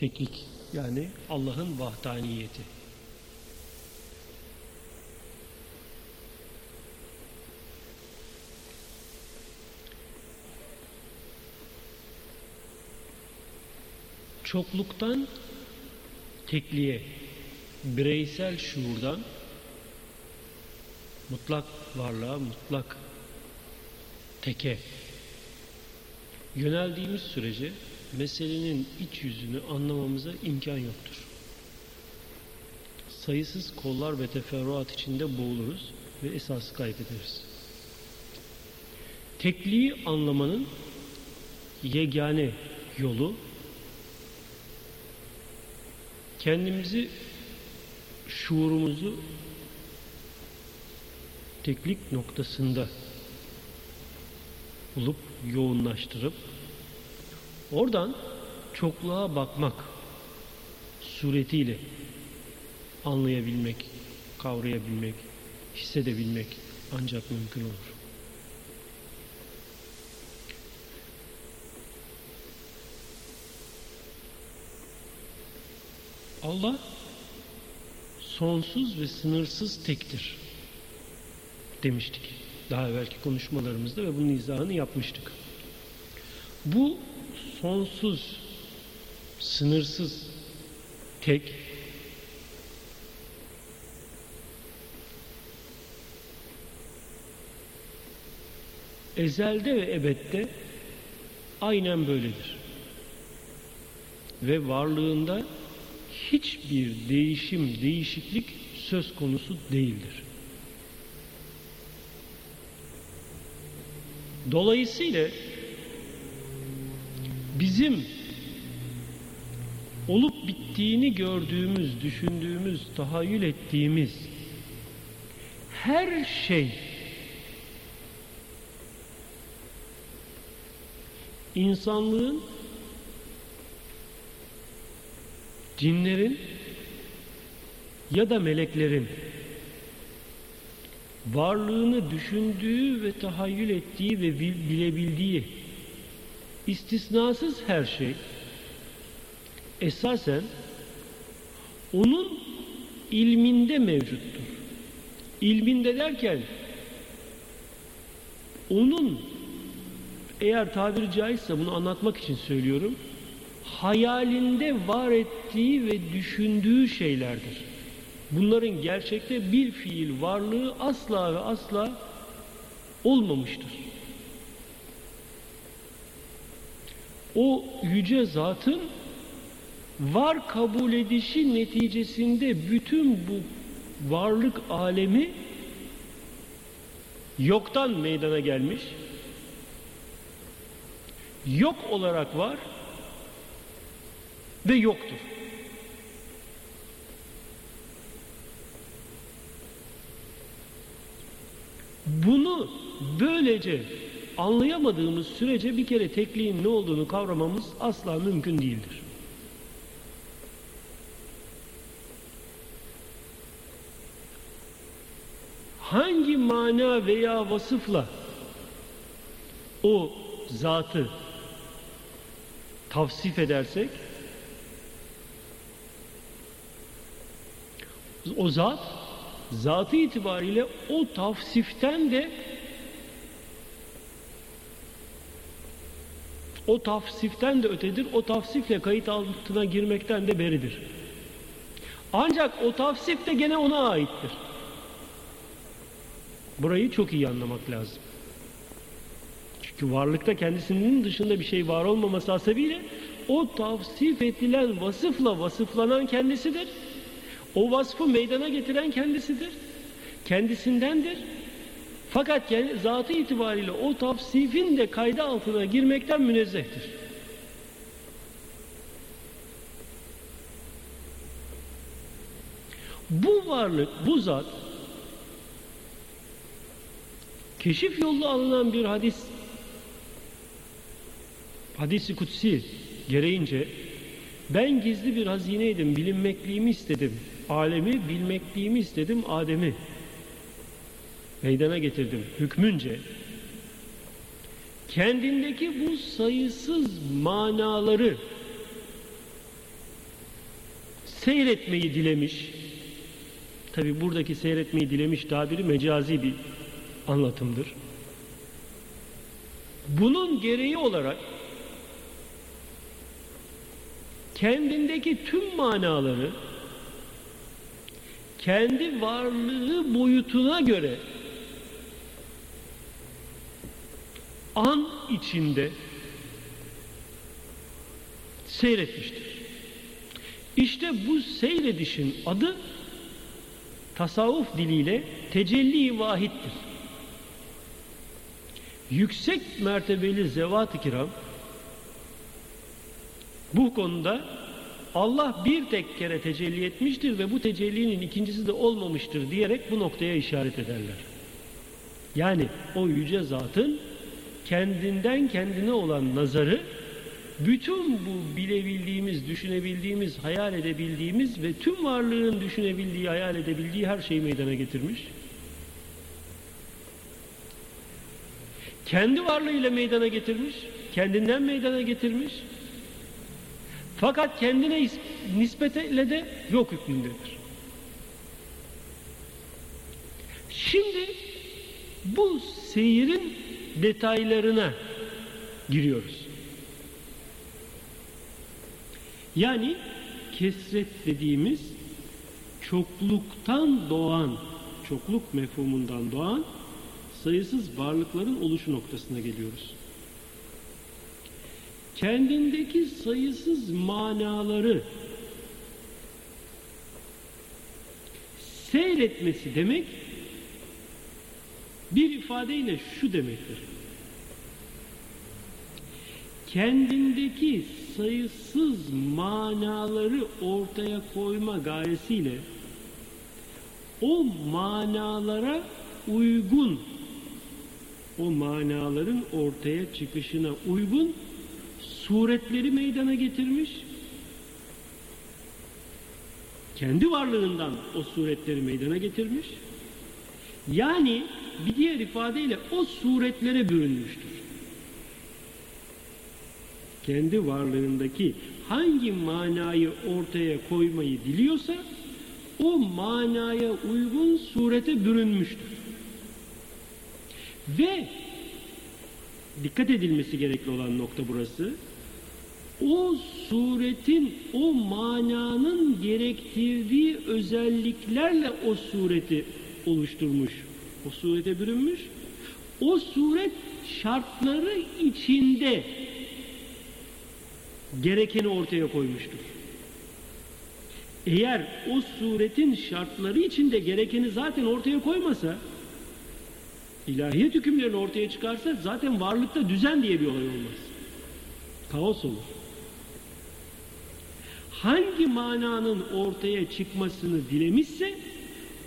Teklik yani Allah'ın vahdaniyeti. Çokluktan tekliğe, bireysel şuurdan mutlak varlığa, mutlak teke yöneldiğimiz sürece meselenin iç yüzünü anlamamıza imkan yoktur. Sayısız kollar ve teferruat içinde boğuluruz ve esası kaybederiz. Tekliği anlamanın yegane yolu kendimizi şuurumuzu teklik noktasında bulup yoğunlaştırıp oradan çokluğa bakmak suretiyle anlayabilmek, kavrayabilmek, hissedebilmek ancak mümkün olur. Allah sonsuz ve sınırsız tektir demiştik. Daha evvelki konuşmalarımızda ve bunun izahını yapmıştık. Bu sonsuz, sınırsız tek ezelde ve ebette aynen böyledir. Ve varlığında hiçbir değişim, değişiklik söz konusu değildir. Dolayısıyla bizim olup bittiğini gördüğümüz, düşündüğümüz, tahayyül ettiğimiz her şey insanlığın cinlerin ya da meleklerin varlığını düşündüğü ve tahayyül ettiği ve bilebildiği istisnasız her şey esasen onun ilminde mevcuttur. İlminde derken onun eğer tabiri caizse bunu anlatmak için söylüyorum hayalinde var ettiği ve düşündüğü şeylerdir. Bunların gerçekte bir fiil varlığı asla ve asla olmamıştır. O yüce zatın var kabul edişi neticesinde bütün bu varlık alemi yoktan meydana gelmiş, yok olarak var ve yoktur. Bunu böylece anlayamadığımız sürece bir kere tekliğin ne olduğunu kavramamız asla mümkün değildir. Hangi mana veya vasıfla o zatı tavsif edersek o zat zatı itibariyle o tavsiften de o tavsiften de ötedir. O tavsifle kayıt altına girmekten de beridir. Ancak o tavsif de gene ona aittir. Burayı çok iyi anlamak lazım. Çünkü varlıkta kendisinin dışında bir şey var olmaması hasebiyle o tavsif edilen vasıfla vasıflanan kendisidir. O vasfı meydana getiren kendisidir. Kendisindendir. Fakat zatı itibariyle o tavsifin de kayda altına girmekten münezzehtir. Bu varlık, bu zat keşif yollu alınan bir hadis hadisi kutsi gereğince ben gizli bir hazineydim, bilinmekliğimi istedim. Alemi bilmekliğimi istedim, Adem'i meydana getirdim hükmünce. Kendindeki bu sayısız manaları seyretmeyi dilemiş. Tabi buradaki seyretmeyi dilemiş tabiri mecazi bir anlatımdır. Bunun gereği olarak kendindeki tüm manaları kendi varlığı boyutuna göre an içinde seyretmiştir. İşte bu seyredişin adı tasavvuf diliyle tecelli vahittir. Yüksek mertebeli zevat-ı kiram bu konuda Allah bir tek kere tecelli etmiştir ve bu tecellinin ikincisi de olmamıştır diyerek bu noktaya işaret ederler. Yani o yüce zatın kendinden kendine olan nazarı bütün bu bilebildiğimiz, düşünebildiğimiz, hayal edebildiğimiz ve tüm varlığın düşünebildiği, hayal edebildiği her şeyi meydana getirmiş. Kendi varlığıyla meydana getirmiş, kendinden meydana getirmiş. Fakat kendine nispetle de yok hükmündedir. Şimdi bu seyirin detaylarına giriyoruz. Yani kesret dediğimiz çokluktan doğan, çokluk mefhumundan doğan sayısız varlıkların oluşu noktasına geliyoruz. Kendindeki sayısız manaları seyretmesi demek bir ifadeyle şu demektir. Kendindeki sayısız manaları ortaya koyma gayesiyle o manalara uygun o manaların ortaya çıkışına uygun suretleri meydana getirmiş kendi varlığından o suretleri meydana getirmiş yani bir diğer ifadeyle o suretlere bürünmüştür kendi varlığındaki hangi manayı ortaya koymayı diliyorsa o manaya uygun surete bürünmüştür. Ve dikkat edilmesi gerekli olan nokta burası. O suretin, o mananın gerektirdiği özelliklerle o sureti oluşturmuş. O surete bürünmüş. O suret şartları içinde gerekeni ortaya koymuştur. Eğer o suretin şartları içinde gerekeni zaten ortaya koymasa, ilahiyet hükümlerini ortaya çıkarsa zaten varlıkta düzen diye bir olay olmaz. Kaos olur. Hangi mananın ortaya çıkmasını dilemişse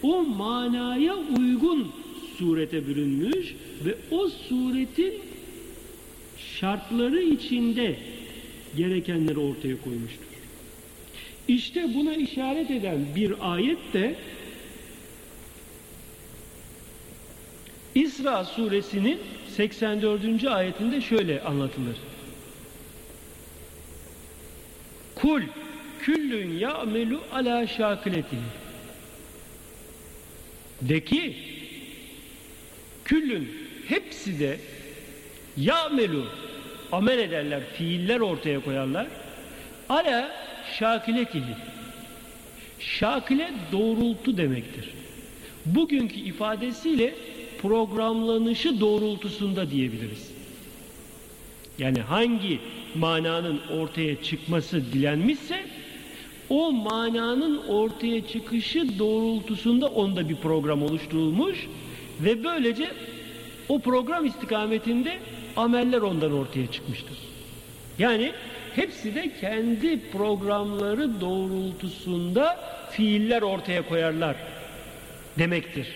o manaya uygun surete bürünmüş ve o suretin şartları içinde gerekenleri ortaya koymuştur. İşte buna işaret eden bir ayet de İsra suresinin 84. ayetinde şöyle anlatılır. Kul küllün ya'melu ala şakiletihi de ki küllün hepsi de ya'melu amel ederler, fiiller ortaya koyarlar. Ala şakiletihi. Şakile doğrultu demektir. Bugünkü ifadesiyle programlanışı doğrultusunda diyebiliriz. Yani hangi mananın ortaya çıkması dilenmişse o mananın ortaya çıkışı doğrultusunda onda bir program oluşturulmuş böylece o program istikametinde ameller ondan ortaya çıkmıştır. Yani hepsi de kendi programları doğrultusunda fiiller ortaya koyarlar demektir.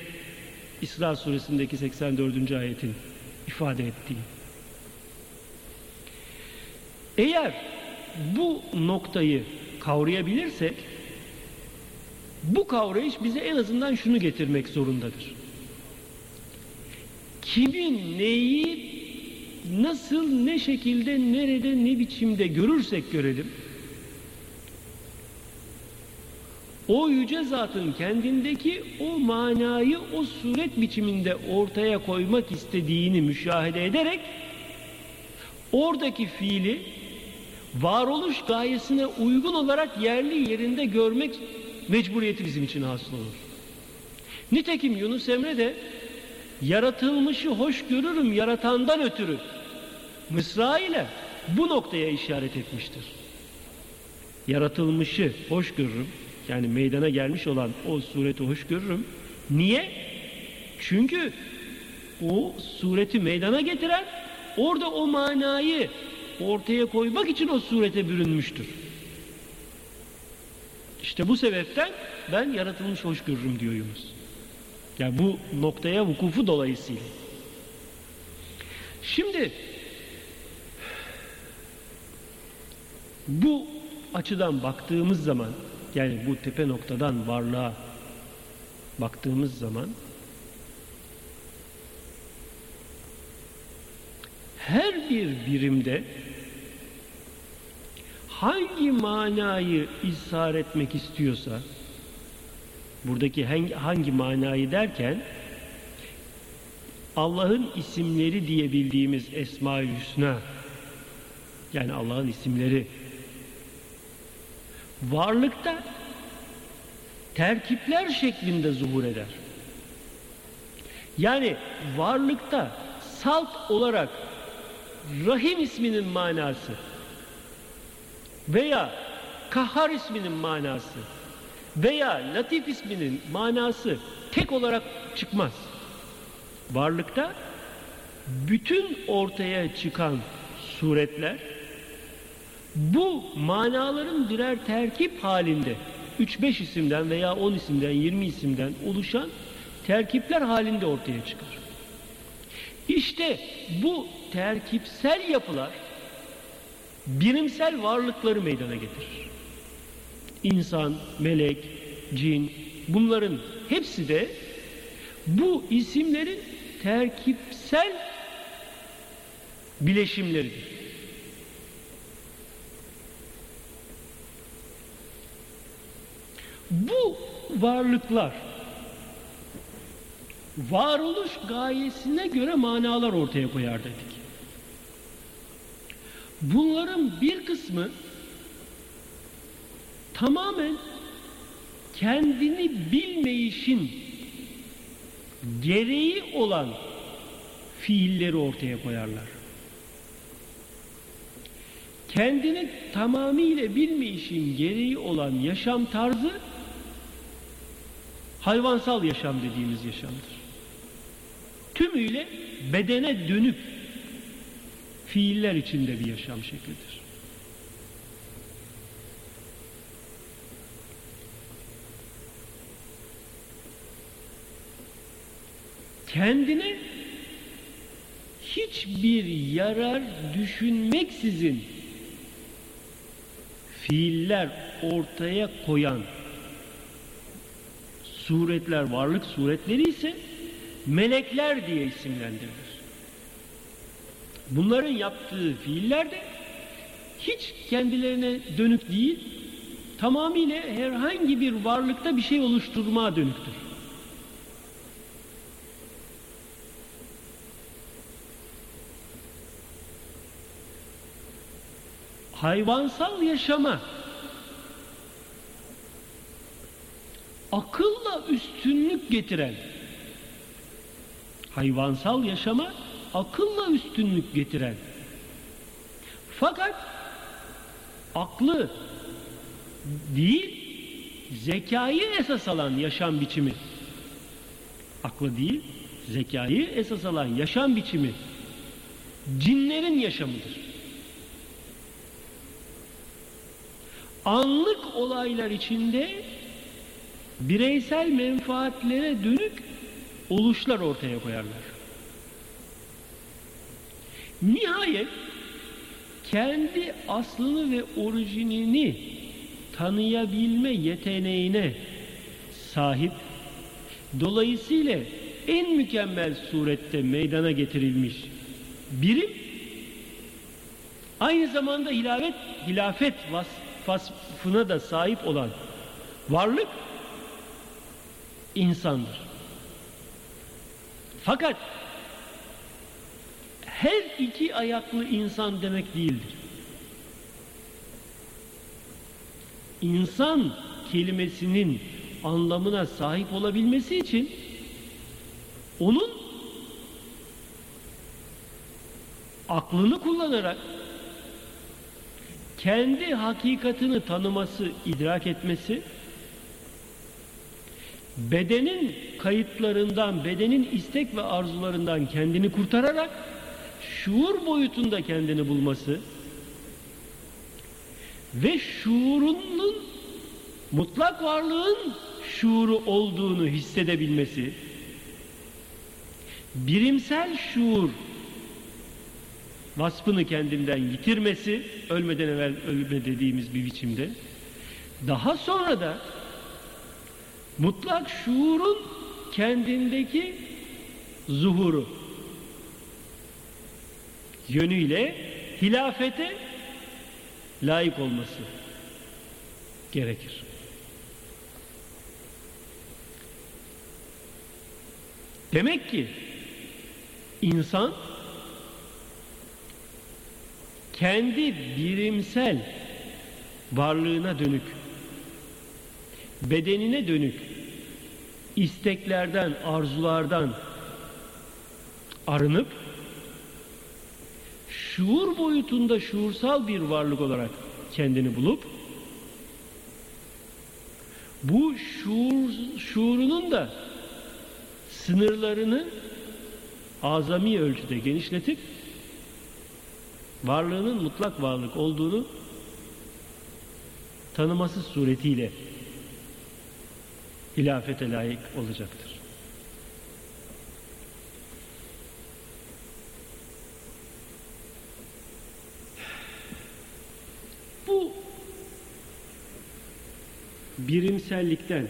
İsra suresindeki 84. ayetin ifade ettiği. Eğer bu noktayı kavrayabilirsek bu kavrayış bize en azından şunu getirmek zorundadır. Kimin neyi nasıl, ne şekilde, nerede, ne biçimde görürsek görelim, o yüce zatın kendindeki o manayı o suret biçiminde ortaya koymak istediğini müşahede ederek oradaki fiili varoluş gayesine uygun olarak yerli yerinde görmek mecburiyeti bizim için hasıl olur. Nitekim Yunus Emre de yaratılmışı hoş görürüm yaratandan ötürü Mısra ile bu noktaya işaret etmiştir. Yaratılmışı hoş görürüm yani meydana gelmiş olan o sureti hoş görürüm. Niye? Çünkü o sureti meydana getiren orada o manayı ortaya koymak için o surete bürünmüştür. İşte bu sebepten ben yaratılmış hoş görürüm diyor Yunus. Yani bu noktaya vukufu dolayısıyla. Şimdi bu açıdan baktığımız zaman yani bu tepe noktadan varlığa baktığımız zaman her bir birimde hangi manayı ishar etmek istiyorsa buradaki hangi, hangi manayı derken Allah'ın isimleri diye bildiğimiz Esma-ül Hüsna yani Allah'ın isimleri varlıkta terkipler şeklinde zuhur eder. Yani varlıkta salt olarak Rahim isminin manası veya Kahhar isminin manası veya Latif isminin manası tek olarak çıkmaz. Varlıkta bütün ortaya çıkan suretler bu manaların birer terkip halinde 3-5 isimden veya 10 isimden 20 isimden oluşan terkipler halinde ortaya çıkar. İşte bu terkipsel yapılar birimsel varlıkları meydana getirir. İnsan, melek, cin bunların hepsi de bu isimlerin terkipsel bileşimleridir. Bu varlıklar varoluş gayesine göre manalar ortaya koyar dedik. Bunların bir kısmı tamamen kendini bilmeyişin gereği olan fiilleri ortaya koyarlar. Kendini tamamıyla bilmeyişin gereği olan yaşam tarzı hayvansal yaşam dediğimiz yaşamdır. Tümüyle bedene dönük fiiller içinde bir yaşam şeklidir. Kendine hiçbir yarar düşünmeksizin fiiller ortaya koyan suretler, varlık suretleri ise melekler diye isimlendirilir. Bunların yaptığı fiiller de hiç kendilerine dönük değil, tamamıyla herhangi bir varlıkta bir şey oluşturmaya dönüktür. Hayvansal yaşama. Akılla üstünlük getiren. Hayvansal yaşama akılla üstünlük getiren. Fakat aklı değil zekayı esas alan yaşam biçimi. Aklı değil zekayı esas alan yaşam biçimi. Cinlerin yaşamıdır. Anlık olaylar içinde bireysel menfaatlere dönük oluşlar ortaya koyarlar. Nihayet kendi aslını ve orijinini tanıyabilme yeteneğine sahip dolayısıyla en mükemmel surette meydana getirilmiş birim aynı zamanda hilafet, hilafet vasfına da sahip olan varlık insandır. Fakat her iki ayaklı insan demek değildir. İnsan kelimesinin anlamına sahip olabilmesi için onun aklını kullanarak kendi hakikatini tanıması, idrak etmesi, bedenin kayıtlarından, bedenin istek ve arzularından kendini kurtararak şuur boyutunda kendini bulması ve şuurunun mutlak varlığın şuuru olduğunu hissedebilmesi, birimsel şuur vasfını kendinden yitirmesi, ölmeden evvel ölme dediğimiz bir biçimde, daha sonra da mutlak şuurun kendindeki zuhuru yönüyle hilafete layık olması gerekir. Demek ki insan kendi birimsel varlığına dönük, bedenine dönük isteklerden, arzulardan arınıp şuur boyutunda şuursal bir varlık olarak kendini bulup bu şuur, şuurunun da sınırlarını azami ölçüde genişletip varlığının mutlak varlık olduğunu tanıması suretiyle hilafete layık olacaktır. Bu birimsellikten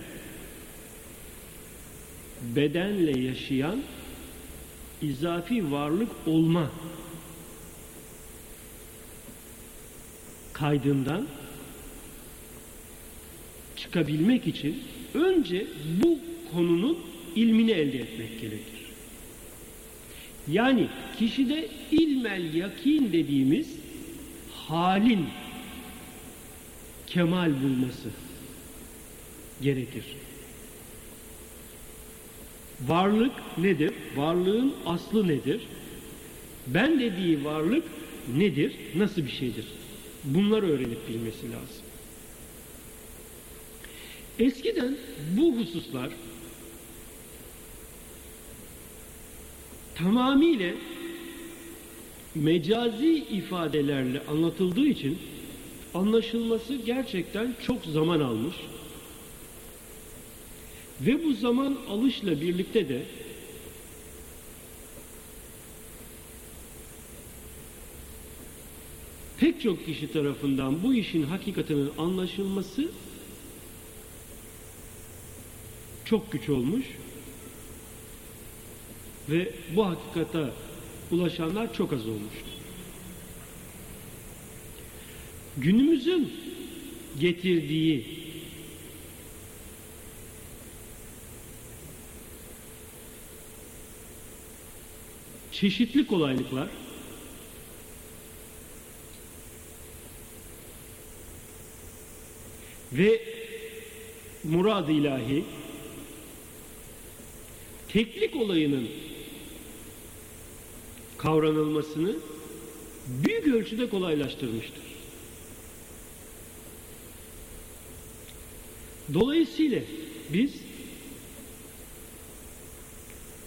bedenle yaşayan izafi varlık olma kaydından çıkabilmek için önce bu konunun ilmini elde etmek gerekir. Yani kişide ilmel yakin dediğimiz halin kemal bulması gerekir. Varlık nedir? Varlığın aslı nedir? Ben dediği varlık nedir? Nasıl bir şeydir? Bunları öğrenip bilmesi lazım. Eskiden bu hususlar tamamıyla mecazi ifadelerle anlatıldığı için anlaşılması gerçekten çok zaman almış. Ve bu zaman alışla birlikte de pek çok kişi tarafından bu işin hakikatinin anlaşılması çok güç olmuş ve bu hakikata ulaşanlar çok az olmuş. Günümüzün getirdiği çeşitli kolaylıklar ve murad ilahi teklik olayının kavranılmasını büyük ölçüde kolaylaştırmıştır. Dolayısıyla biz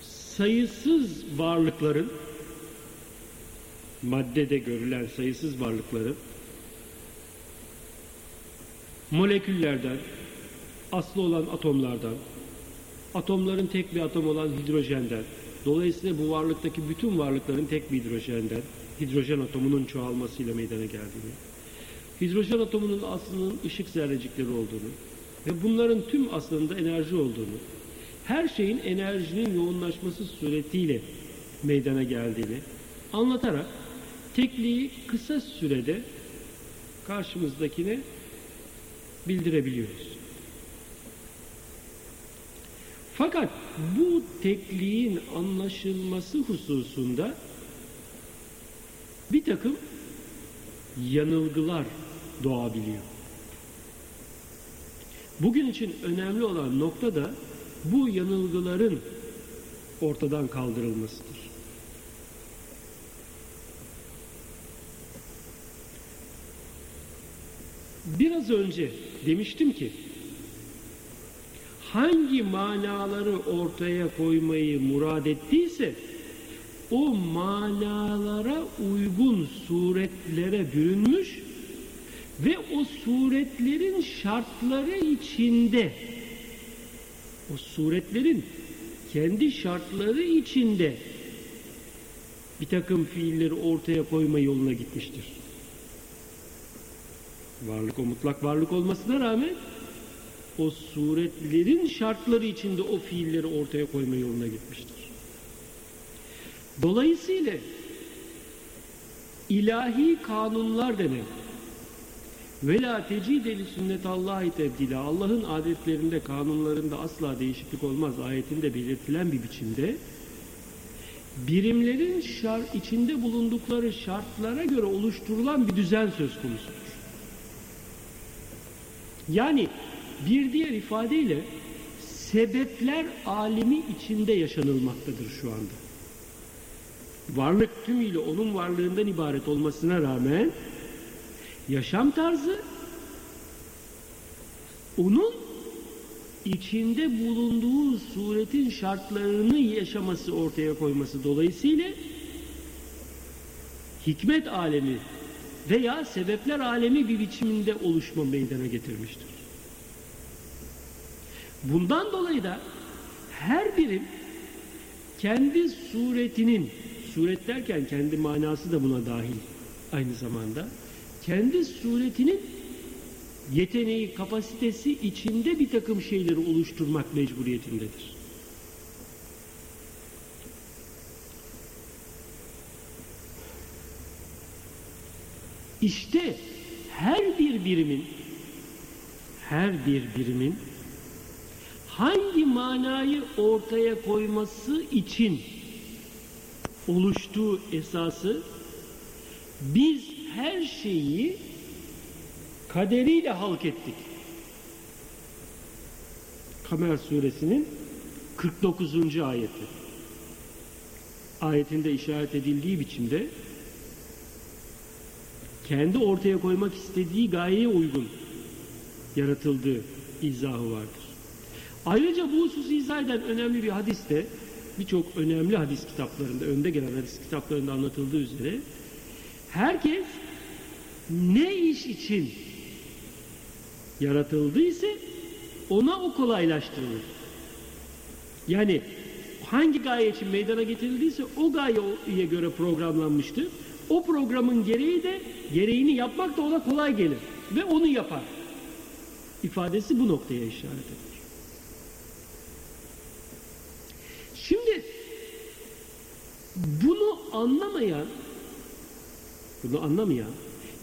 sayısız varlıkların maddede görülen sayısız varlıkların moleküllerden aslı olan atomlardan atomların tek bir atom olan hidrojenden dolayısıyla bu varlıktaki bütün varlıkların tek bir hidrojenden hidrojen atomunun çoğalmasıyla meydana geldiğini hidrojen atomunun aslının ışık zerrecikleri olduğunu ve bunların tüm aslında enerji olduğunu her şeyin enerjinin yoğunlaşması suretiyle meydana geldiğini anlatarak tekliği kısa sürede karşımızdakine bildirebiliyoruz. Fakat bu tekliğin anlaşılması hususunda bir takım yanılgılar doğabiliyor. Bugün için önemli olan nokta da bu yanılgıların ortadan kaldırılmasıdır. Biraz önce demiştim ki hangi manaları ortaya koymayı murad ettiyse o manalara uygun suretlere bürünmüş ve o suretlerin şartları içinde o suretlerin kendi şartları içinde bir takım fiilleri ortaya koyma yoluna gitmiştir. Varlık o mutlak varlık olmasına rağmen o suretlerin şartları içinde o fiilleri ortaya koyma yoluna gitmiştir. Dolayısıyla ilahi kanunlar denen ve la tecideli sünnetallahi tebdila Allah'ın adetlerinde, kanunlarında asla değişiklik olmaz ayetinde belirtilen bir biçimde birimlerin şar, içinde bulundukları şartlara göre oluşturulan bir düzen söz konusudur. Yani bir diğer ifadeyle sebepler alemi içinde yaşanılmaktadır şu anda. Varlık tümüyle onun varlığından ibaret olmasına rağmen yaşam tarzı onun içinde bulunduğu suretin şartlarını yaşaması ortaya koyması dolayısıyla hikmet alemi veya sebepler alemi bir biçiminde oluşma meydana getirmiştir. Bundan dolayı da her birim kendi suretinin, suret derken kendi manası da buna dahil aynı zamanda, kendi suretinin yeteneği, kapasitesi içinde bir takım şeyleri oluşturmak mecburiyetindedir. İşte her bir birimin her bir birimin hangi manayı ortaya koyması için oluştuğu esası biz her şeyi kaderiyle halk ettik. Kamer suresinin 49. ayeti. Ayetinde işaret edildiği biçimde kendi ortaya koymak istediği gayeye uygun yaratıldığı izahı vardır. Ayrıca bu hususu izah eden önemli bir hadiste birçok önemli hadis kitaplarında, önde gelen hadis kitaplarında anlatıldığı üzere herkes ne iş için yaratıldıysa ona o kolaylaştırılır. Yani hangi gaye için meydana getirildiyse o gayeye göre programlanmıştır. O programın gereği de gereğini yapmak da ona kolay gelir ve onu yapar. İfadesi bu noktaya işaret eder. Şimdi bunu anlamayan bunu anlamayan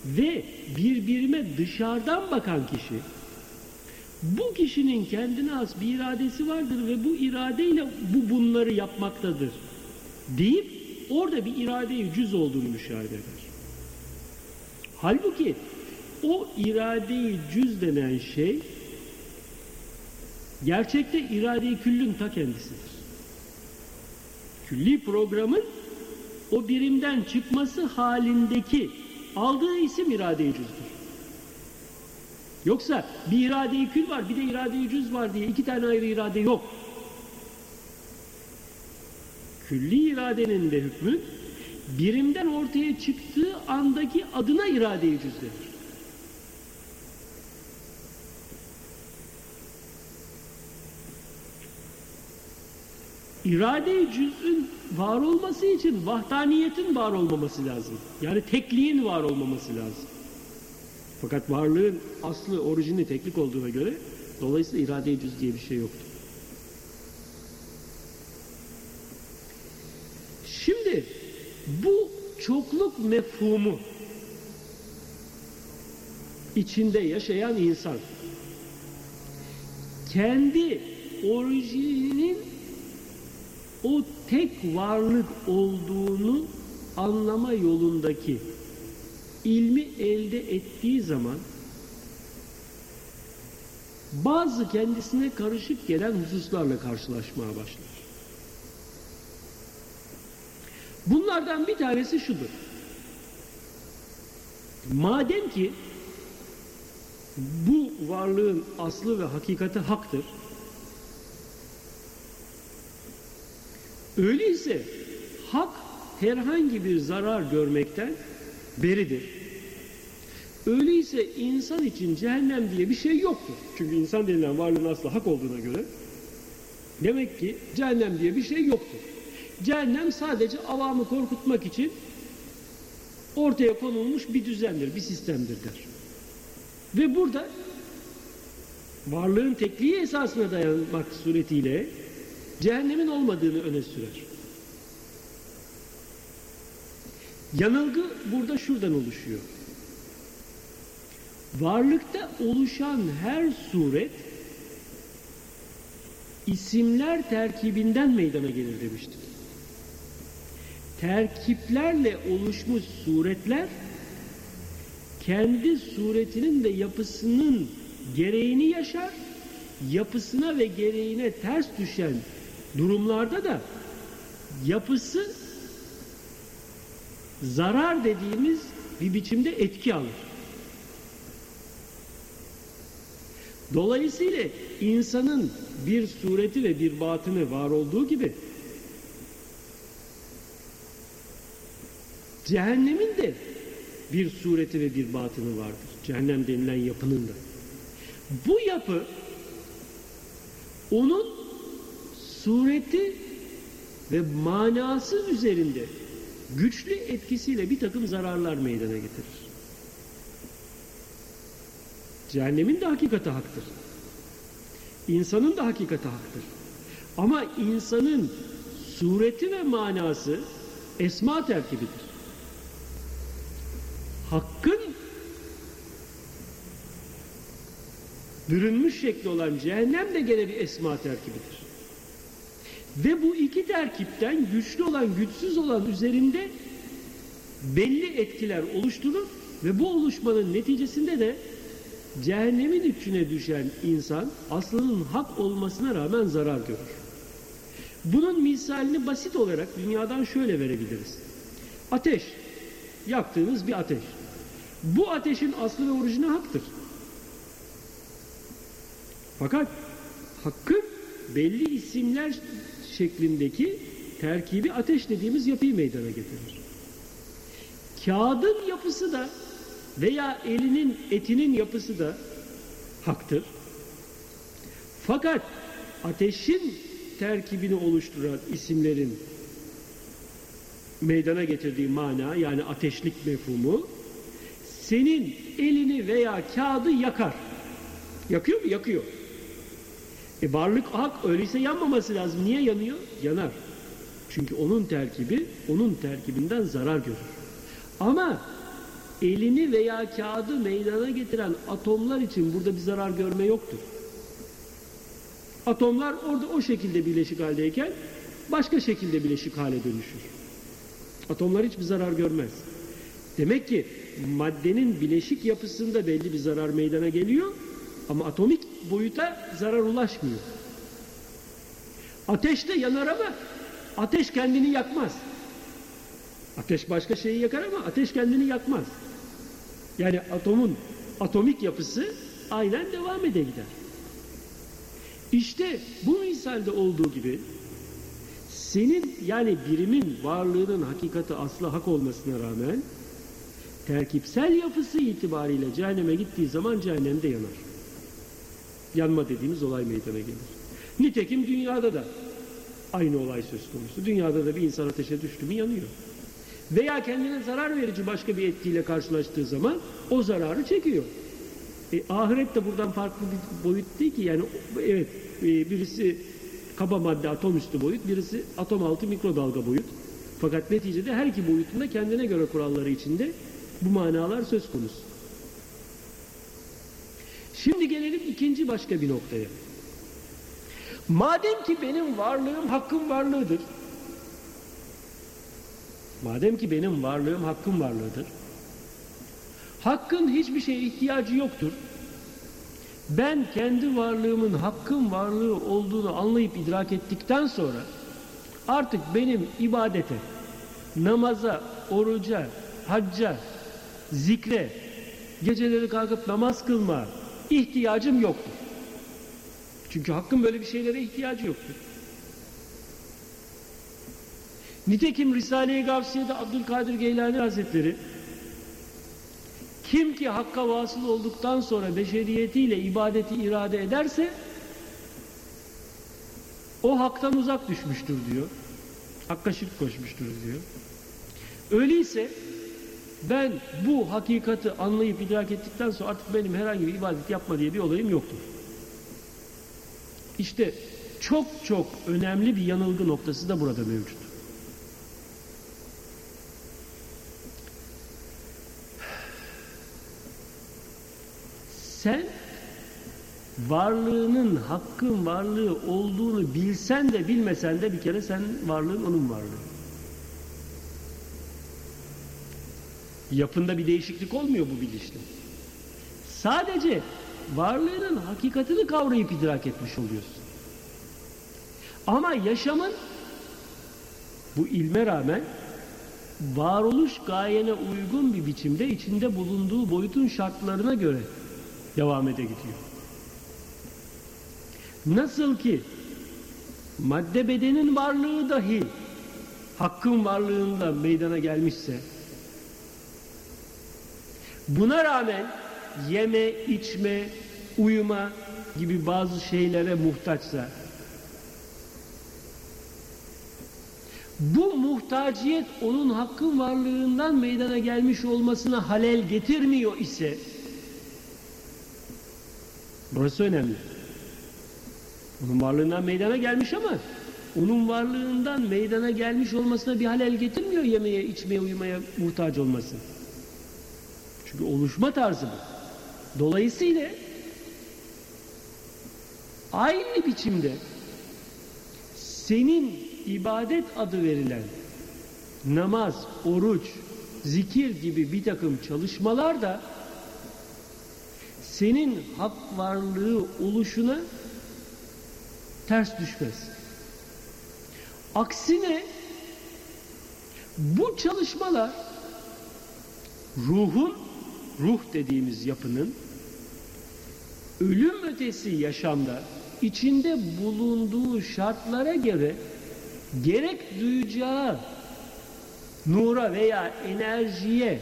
ve birbirime dışarıdan bakan kişi bu kişinin kendine has bir iradesi vardır ve bu iradeyle bu bunları yapmaktadır deyip orada bir iradeye cüz olduğunu müşahede eder. Halbuki o iradeyi cüz denen şey gerçekte irade-i küllün ta kendisidir. Külli programın o birimden çıkması halindeki aldığı isim irade-i cüzdür. Yoksa bir irade-i kül var bir de irade-i cüz var diye iki tane ayrı irade yok. Külli iradenin de hükmü birimden ortaya çıktığı andaki adına irade-i. İrade-i cüz'ün var olması için vahdaniyetin var olmaması lazım. Yani tekliğin var olmaması lazım. Fakat varlığın aslı, orijini teklik olduğuna göre dolayısıyla irade-i cüz diye bir şey yoktur. Şimdi bu çokluk mefhumu içinde yaşayan insan kendi orijininin o tek varlık olduğunu anlama yolundaki ilmi elde ettiği zaman bazı kendisine karışık gelen hususlarla karşılaşmaya başlar. Bunlardan bir tanesi şudur. Madem ki bu varlığın aslı ve hakikati haktır. Öyleyse hak herhangi bir zarar görmekten beridir. Öyleyse insan için cehennem diye bir şey yoktur. Çünkü insan denilen varlığın aslı hak olduğuna göre demek ki cehennem diye bir şey yoktur. Cehennem sadece avamı korkutmak için ortaya konulmuş bir düzendir, bir sistemdir der. Ve burada varlığın tekliği esasına dayanmak suretiyle cehennemin olmadığını öne sürer. Yanılgı burada şuradan oluşuyor. Varlıkta oluşan her suret isimler terkibinden meydana gelir demiştik. Terkiplerle oluşmuş suretler kendi suretinin ve yapısının gereğini yaşar, yapısına ve gereğine ters düşen durumlarda da yapısı zarar dediğimiz bir biçimde etki alır. Dolayısıyla insanın bir sureti ve bir batını var olduğu gibi cehennemin de bir sureti ve bir batını vardır. Cehennem denilen yapının da. Bu yapı onun sureti ve manası üzerinde güçlü etkisiyle bir takım zararlar meydana getirir. Cehennemin de hakikati haktır. İnsanın da hakikati haktır. Ama insanın sureti ve manası esma terkibidir. Hakkın bürünmüş şekli olan cehennem de gene bir esma terkibidir. Ve bu iki terkipten güçlü olan güçsüz olan üzerinde belli etkiler oluşturur ve bu oluşmanın neticesinde de cehennemin içine düşen insan aslının hak olmasına rağmen zarar görür. Bunun misalini basit olarak dünyadan şöyle verebiliriz. Ateş, yaktığınız bir ateş. Bu ateşin aslı ve orijini haktır. Fakat hakkın belli isimler şeklindeki terkibi ateş dediğimiz yapıyı meydana getirir. Kağıdın yapısı da veya elinin etinin yapısı da haktır. Fakat ateşin terkibini oluşturan isimlerin meydana getirdiği mana yani ateşlik mefhumu senin elini veya kağıdı yakar. Yakıyor mu? Yakıyor. E varlık hak öyleyse yanmaması lazım. Niye yanıyor? Yanar. Çünkü onun terkibi onun terkibinden zarar görür. Ama elini veya kağıdı meydana getiren atomlar için burada bir zarar görme yoktur. Atomlar orada o şekilde bileşik haldeyken başka şekilde bileşik hale dönüşür. Atomlar hiçbir zarar görmez. Demek ki maddenin bileşik yapısında belli bir zarar meydana geliyor ama atomik boyuta zarar ulaşmıyor. Ateş de yanar ama ateş kendini yakmaz. Ateş başka şeyi yakar ama ateş kendini yakmaz. Yani atomun atomik yapısı aynen devam ede gider. İşte bu misalde olduğu gibi senin yani birimin varlığının hakikati aslı hak olmasına rağmen terkipsel yapısı itibariyle cehenneme gittiği zaman cehennemde yanar. Yanma dediğimiz olay meydana gelir. Nitekim dünyada da aynı olay söz konusu. Dünyada da bir insan ateşe düştü mü yanıyor. Veya kendine zarar verici başka bir etkiyle karşılaştığı zaman o zararı çekiyor. E, ahiret de buradan farklı bir boyut değil ki. Yani evet e, birisi kaba madde atom üstü boyut, birisi atom altı mikrodalga boyut. Fakat neticede her iki boyutunda kendine göre kuralları içinde bu manalar söz konusu. Şimdi gelelim ikinci başka bir noktaya. Madem ki benim varlığım hakkın varlığıdır. Madem ki benim varlığım hakkın varlığıdır. Hakkın hiçbir şeye ihtiyacı yoktur. Ben kendi varlığımın hakkın varlığı olduğunu anlayıp idrak ettikten sonra artık benim ibadete, namaza, oruca, hacca, zikre, geceleri kalkıp namaz kılma ihtiyacım yoktur. Çünkü hakkın böyle bir şeylere ihtiyacı yoktur. Nitekim Risale-i Gavsiye'de Abdülkadir Geylani Hazretleri kim ki hakka vasıl olduktan sonra beşeriyetiyle ibadeti irade ederse o haktan uzak düşmüştür diyor. Hakka şirk koşmuştur diyor. Öyleyse ben bu hakikati anlayıp idrak ettikten sonra artık benim herhangi bir ibadet yapma diye bir olayım yoktur. İşte çok çok önemli bir yanılgı noktası da burada mevcut. Sen varlığının hakkın varlığı olduğunu bilsen de bilmesen de bir kere sen varlığın onun varlığı. Yapında bir değişiklik olmuyor bu bilinçle. Sadece varlığının hakikatini kavrayıp idrak etmiş oluyorsun. Ama yaşamın bu ilme rağmen varoluş gayene uygun bir biçimde içinde bulunduğu boyutun şartlarına göre devam ede gidiyor. Nasıl ki madde bedenin varlığı dahi hakkın varlığında meydana gelmişse buna rağmen yeme, içme, uyuma gibi bazı şeylere muhtaçsa bu muhtaciyet onun hakkın varlığından meydana gelmiş olmasına halel getirmiyor ise burası önemli. Onun varlığından meydana gelmiş ama onun varlığından meydana gelmiş olmasına bir halel getirmiyor yemeye, içmeye, uyumaya muhtaç olması. Çünkü oluşma tarzı bu. Dolayısıyla aynı biçimde senin ibadet adı verilen namaz, oruç, zikir gibi bir takım çalışmalar da senin hak varlığı oluşuna ters düşmez. Aksine bu çalışmalar ruhun, ruh dediğimiz yapının ölüm ötesi yaşamda içinde bulunduğu şartlara göre gerek duyacağı nura veya enerjiye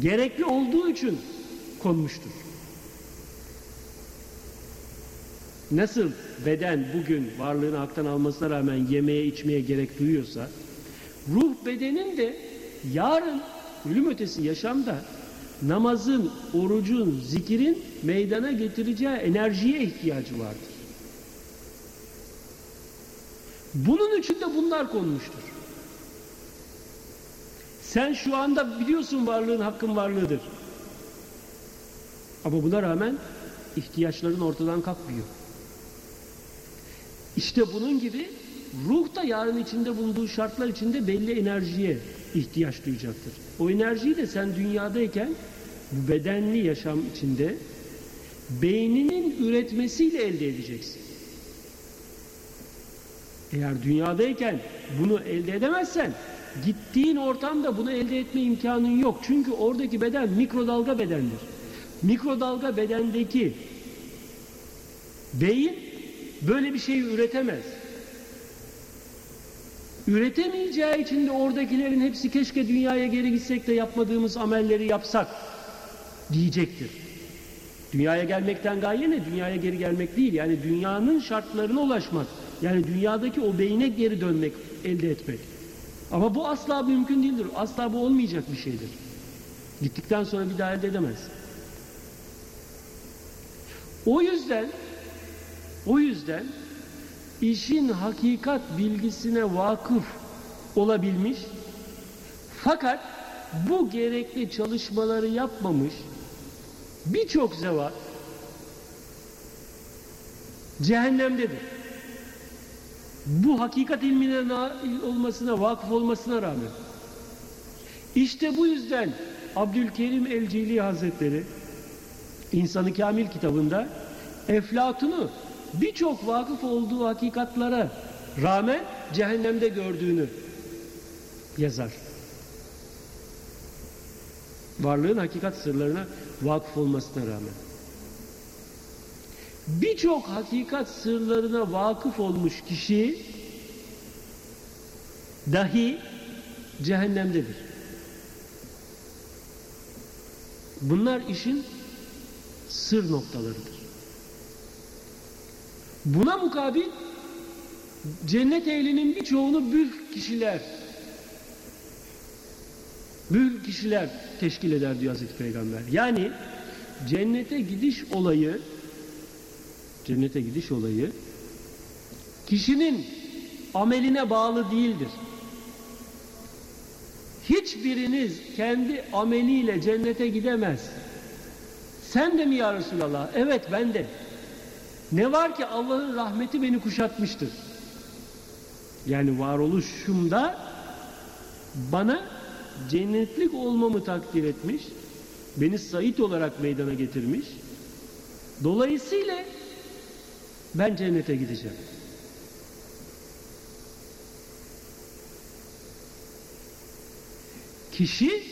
gerekli olduğu için konmuştur. Nasıl beden bugün varlığını haktan almasına rağmen yemeye içmeye gerek duyuyorsa ruh bedenin de yarın ölüm ötesi yaşamda namazın, orucun, zikirin meydana getireceği enerjiye ihtiyacı vardır. Bunun için de bunlar konmuştur. Sen şu anda biliyorsun varlığın hakkın varlığıdır. Ama buna rağmen ihtiyaçların ortadan kalkmıyor. İşte bunun gibi ruh da yarın içinde bulunduğu şartlar içinde belli enerjiye ihtiyaç duyacaktır. O enerjiyi de sen dünyadayken bu bedenli yaşam içinde beyninin üretmesiyle elde edeceksin. Eğer dünyadayken bunu elde edemezsen gittiğin ortamda bunu elde etme imkanın yok. Çünkü oradaki beden mikrodalga bedendir. Mikrodalga bedendeki beyin böyle bir şeyi üretemez. Üretemeyeceği için de oradakilerin hepsi keşke dünyaya geri gitsek de yapmadığımız amelleri yapsak diyecektir. Dünyaya gelmekten gaye ne? Dünyaya geri gelmek değil. Yani dünyanın şartlarına ulaşmak. Yani dünyadaki o beyine geri dönmek, elde etmek. Ama bu asla mümkün değildir. Asla bu olmayacak bir şeydir. Gittikten sonra bir daha elde edemez. O yüzden o yüzden işin hakikat bilgisine vakıf olabilmiş fakat bu gerekli çalışmaları yapmamış birçok zevat cehennemdedir. Bu hakikat ilmine nail olmasına, vakıf olmasına rağmen. İşte bu yüzden Abdülkerim el Hazretleri İnsanı Kamil kitabında Eflatun'u birçok vakıf olduğu hakikatlara rağmen cehennemde gördüğünü yazar. Varlığın hakikat sırlarına vakıf olmasına rağmen. Birçok hakikat sırlarına vakıf olmuş kişi dahi cehennemdedir. Bunlar işin sır noktalarıdır. Buna mukabil cennet ehlinin birçoğunu bülk kişiler bülk kişiler teşkil eder diyor Hazreti Peygamber. Yani cennete gidiş olayı cennete gidiş olayı kişinin ameline bağlı değildir. Hiçbiriniz kendi ameliyle cennete gidemez. Sen de mi ya Resulallah? Evet ben de. Ne var ki Allah'ın rahmeti beni kuşatmıştır. Yani varoluşumda bana cennetlik olmamı takdir etmiş, beni Said olarak meydana getirmiş. Dolayısıyla ben cennete gideceğim. Kişi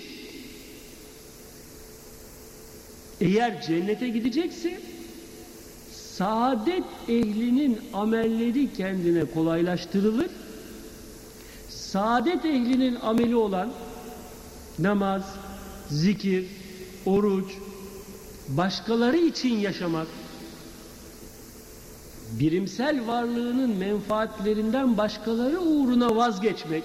eğer cennete gidecekse saadet ehlinin amelleri kendine kolaylaştırılır. Saadet ehlinin ameli olan namaz, zikir, oruç, başkaları için yaşamak, birimsel varlığının menfaatlerinden başkaları uğruna vazgeçmek,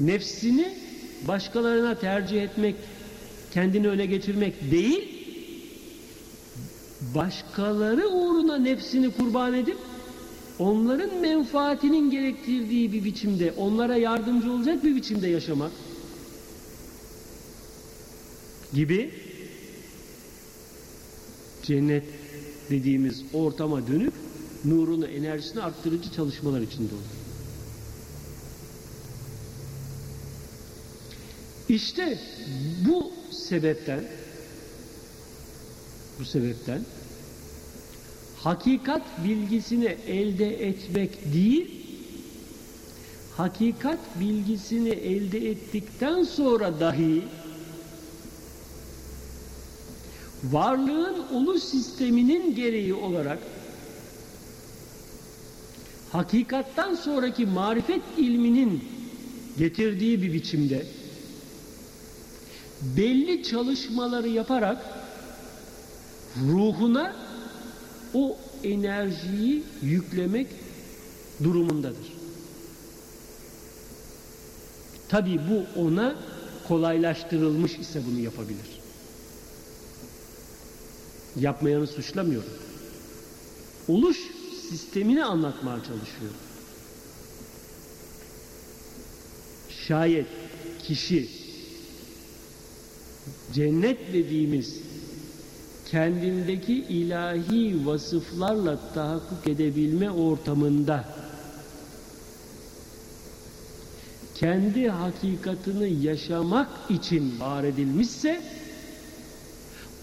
nefsini başkalarına tercih etmek, kendini öne geçirmek değil, başkaları uğruna nefsini kurban edip onların menfaatinin gerektirdiği bir biçimde, onlara yardımcı olacak bir biçimde yaşamak gibi cennet dediğimiz ortama dönüp nurunu, enerjisini arttırıcı çalışmalar içinde olur. İşte bu sebepten bu sebepten. Hakikat bilgisini elde etmek değil hakikat bilgisini elde ettikten sonra dahi varlığın ulu sisteminin gereği olarak hakikattan sonraki marifet ilminin getirdiği bir biçimde belli çalışmaları yaparak ruhuna o enerjiyi yüklemek durumundadır. Tabi bu ona kolaylaştırılmış ise bunu yapabilir. Yapmayanı suçlamıyorum. Oluş sistemini anlatmaya çalışıyorum. Şayet kişi cennet dediğimiz kendindeki ilahi vasıflarla tahakkuk edebilme ortamında kendi hakikatini yaşamak için var edilmişse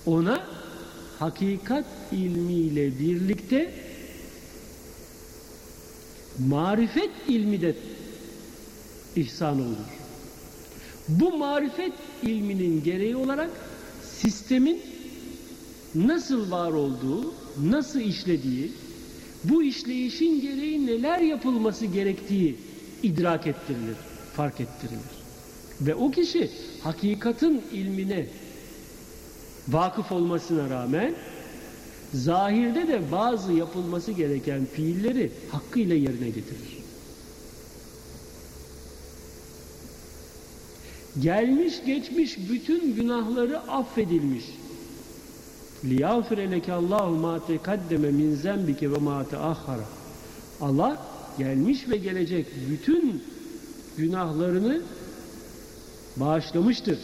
ona hakikat ilmiyle birlikte marifet ilmi de ihsan olur. Bu marifet ilminin gereği olarak sistemin nasıl var olduğu, nasıl işlediği, bu işleyişin gereği neler yapılması gerektiği idrak ettirilir, fark ettirilir. Ve o kişi hakikatin ilmine vakıf olmasına rağmen zahirde de bazı yapılması gereken fiilleri hakkıyla yerine getirir. Gelmiş geçmiş bütün günahları affedilmiş liyafir eleke Allahu ma tekaddeme min zenbike ve ma teahhara. Allah gelmiş ve gelecek bütün günahlarını bağışlamıştır.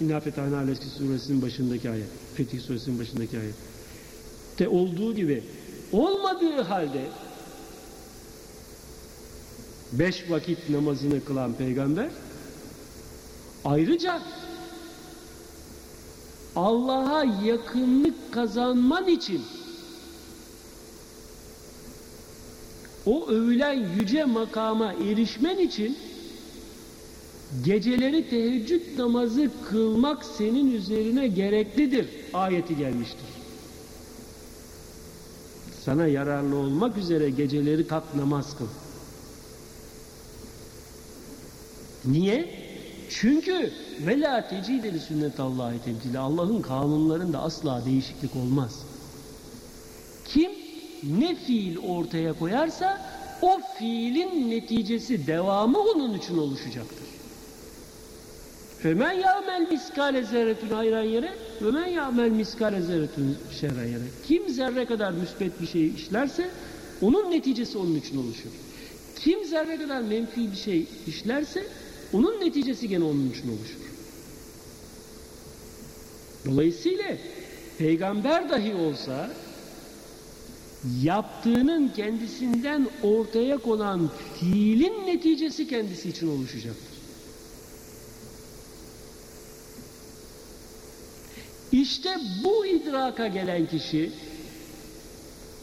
İnna fetahne aleyhi suresinin başındaki ayet. Fetih suresinin başındaki ayet. De olduğu gibi olmadığı halde beş vakit namazını kılan peygamber ayrıca Allah'a yakınlık kazanman için o övülen yüce makama erişmen için geceleri teheccüd namazı kılmak senin üzerine gereklidir ayeti gelmiştir. Sana yararlı olmak üzere geceleri kalk namaz kıl. Niye? Çünkü ve la tecideli sünnetallahi tebdile Allah'ın kanunlarında asla değişiklik olmaz. Kim ne fiil ortaya koyarsa o fiilin neticesi devamı onun için oluşacaktır. Femen ya'mel miskale zerretün hayran yere ve men ya'mel miskale zerretün şerren yere. Kim zerre kadar müsbet bir şey işlerse onun neticesi onun için oluşur. Kim zerre kadar menfi bir şey işlerse onun neticesi gene onun için oluşur. Dolayısıyla peygamber dahi olsa yaptığının kendisinden ortaya konan fiilin neticesi kendisi için oluşacaktır. İşte bu idraka gelen kişi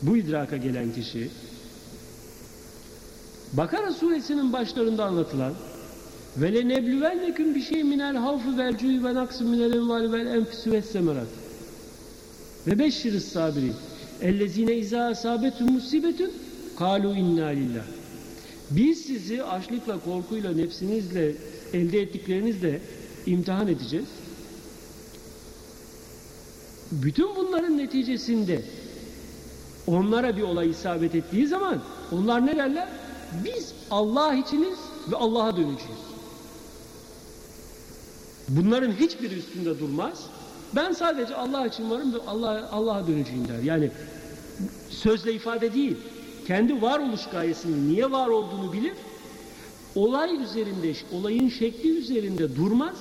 bu idraka gelen kişi Bakara suresinin başlarında anlatılan ve le nebluvenneküm bir şey minel havfı vel cu'i ve naksı minel evvali vel enfisü ve semerat ve beşşiriz sabirin ellezine izâ asâbetün musibetün kalu inna lillah biz sizi açlıkla korkuyla nefsinizle elde ettiklerinizle imtihan edeceğiz bütün bunların neticesinde onlara bir olay isabet ettiği zaman onlar ne derler? Biz Allah içiniz ve Allah'a döneceğiz. Bunların hiçbiri üstünde durmaz. Ben sadece Allah için varım ve Allah Allah'a döneceğim der. Yani sözle ifade değil. Kendi varoluş gayesinin niye var olduğunu bilir. Olay üzerinde, olayın şekli üzerinde durmaz.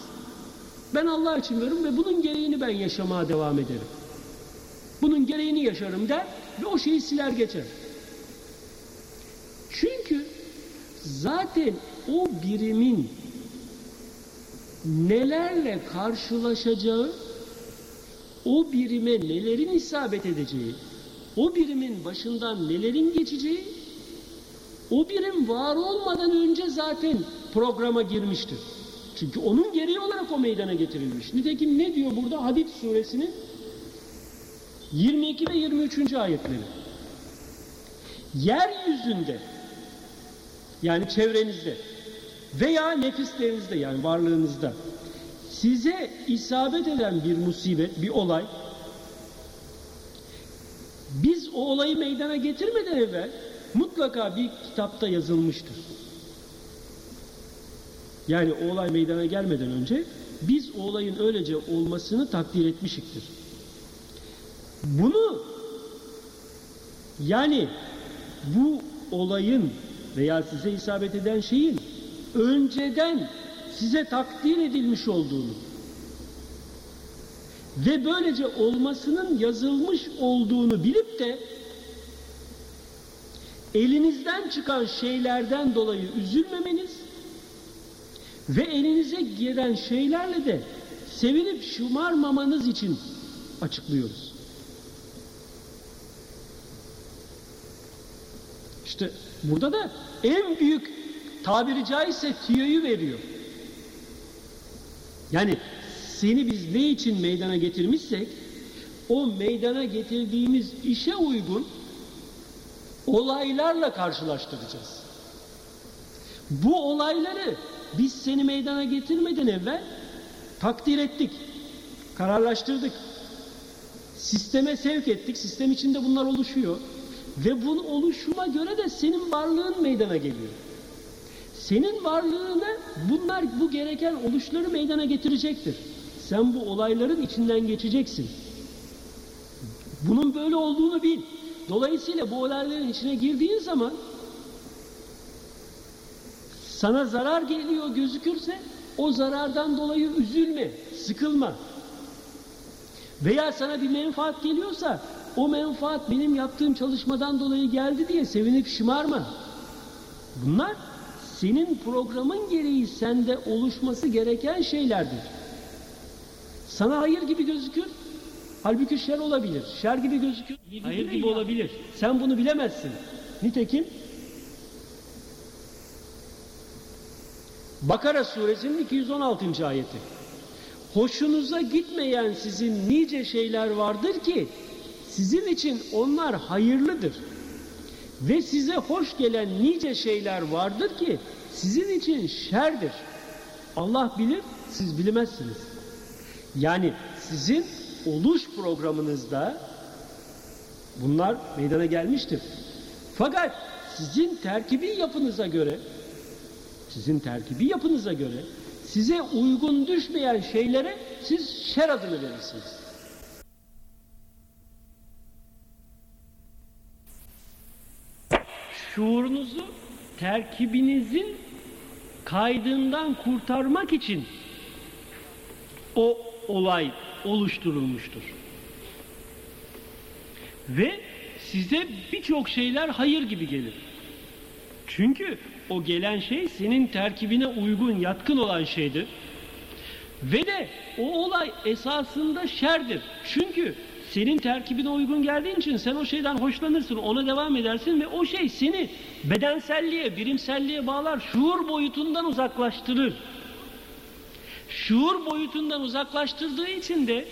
Ben Allah için varım ve bunun gereğini ben yaşamaya devam ederim. Bunun gereğini yaşarım der ve o şeyi siler geçer. Çünkü zaten o birimin nelerle karşılaşacağı, o birime nelerin isabet edeceği, o birimin başından nelerin geçeceği, o birim var olmadan önce zaten programa girmiştir. Çünkü onun gereği olarak o meydana getirilmiş. Nitekim ne diyor burada Hadid suresinin 22 ve 23. ayetleri. Yeryüzünde yani çevrenizde veya nefislerinizde yani varlığınızda size isabet eden bir musibet, bir olay biz o olayı meydana getirmeden evvel mutlaka bir kitapta yazılmıştır. Yani o olay meydana gelmeden önce biz o olayın öylece olmasını takdir etmişiktir. Bunu yani bu olayın veya size isabet eden şeyin önceden size takdir edilmiş olduğunu ve böylece olmasının yazılmış olduğunu bilip de elinizden çıkan şeylerden dolayı üzülmemeniz ve elinize gelen şeylerle de sevinip şımarmamanız için açıklıyoruz. İşte burada da en büyük tabiri caizse tiyoyu veriyor. Yani seni biz ne için meydana getirmişsek o meydana getirdiğimiz işe uygun olaylarla karşılaştıracağız. Bu olayları biz seni meydana getirmeden evvel takdir ettik, kararlaştırdık. Sisteme sevk ettik, sistem içinde bunlar oluşuyor. Ve bunun oluşuma göre de senin varlığın meydana geliyor. Senin varlığını bunlar bu gereken oluşları meydana getirecektir. Sen bu olayların içinden geçeceksin. Bunun böyle olduğunu bil. Dolayısıyla bu olayların içine girdiğin zaman sana zarar geliyor gözükürse o zarardan dolayı üzülme, sıkılma. Veya sana bir menfaat geliyorsa o menfaat benim yaptığım çalışmadan dolayı geldi diye sevinip şımarma. Bunlar senin programın gereği sende oluşması gereken şeylerdir. Sana hayır gibi gözükür. Halbuki şer olabilir. Şer gibi gözükür. Hayır gibi olabilir. Sen bunu bilemezsin. Nitekim Bakara suresinin 216. ayeti. Hoşunuza gitmeyen sizin nice şeyler vardır ki sizin için onlar hayırlıdır. Ve size hoş gelen nice şeyler vardır ki sizin için şerdir. Allah bilir, siz bilmezsiniz. Yani sizin oluş programınızda bunlar meydana gelmiştir. Fakat sizin terkibi yapınıza göre sizin terkibi yapınıza göre size uygun düşmeyen şeylere siz şer adını verirsiniz. Şuurunuzu terkibinizin kaydından kurtarmak için o olay oluşturulmuştur. Ve size birçok şeyler hayır gibi gelir. Çünkü o gelen şey senin terkibine uygun, yatkın olan şeydir. Ve de o olay esasında şerdir. Çünkü senin terkibine uygun geldiğin için sen o şeyden hoşlanırsın, ona devam edersin ve o şey seni bedenselliğe, birimselliğe bağlar, şuur boyutundan uzaklaştırır. Şuur boyutundan uzaklaştırdığı için de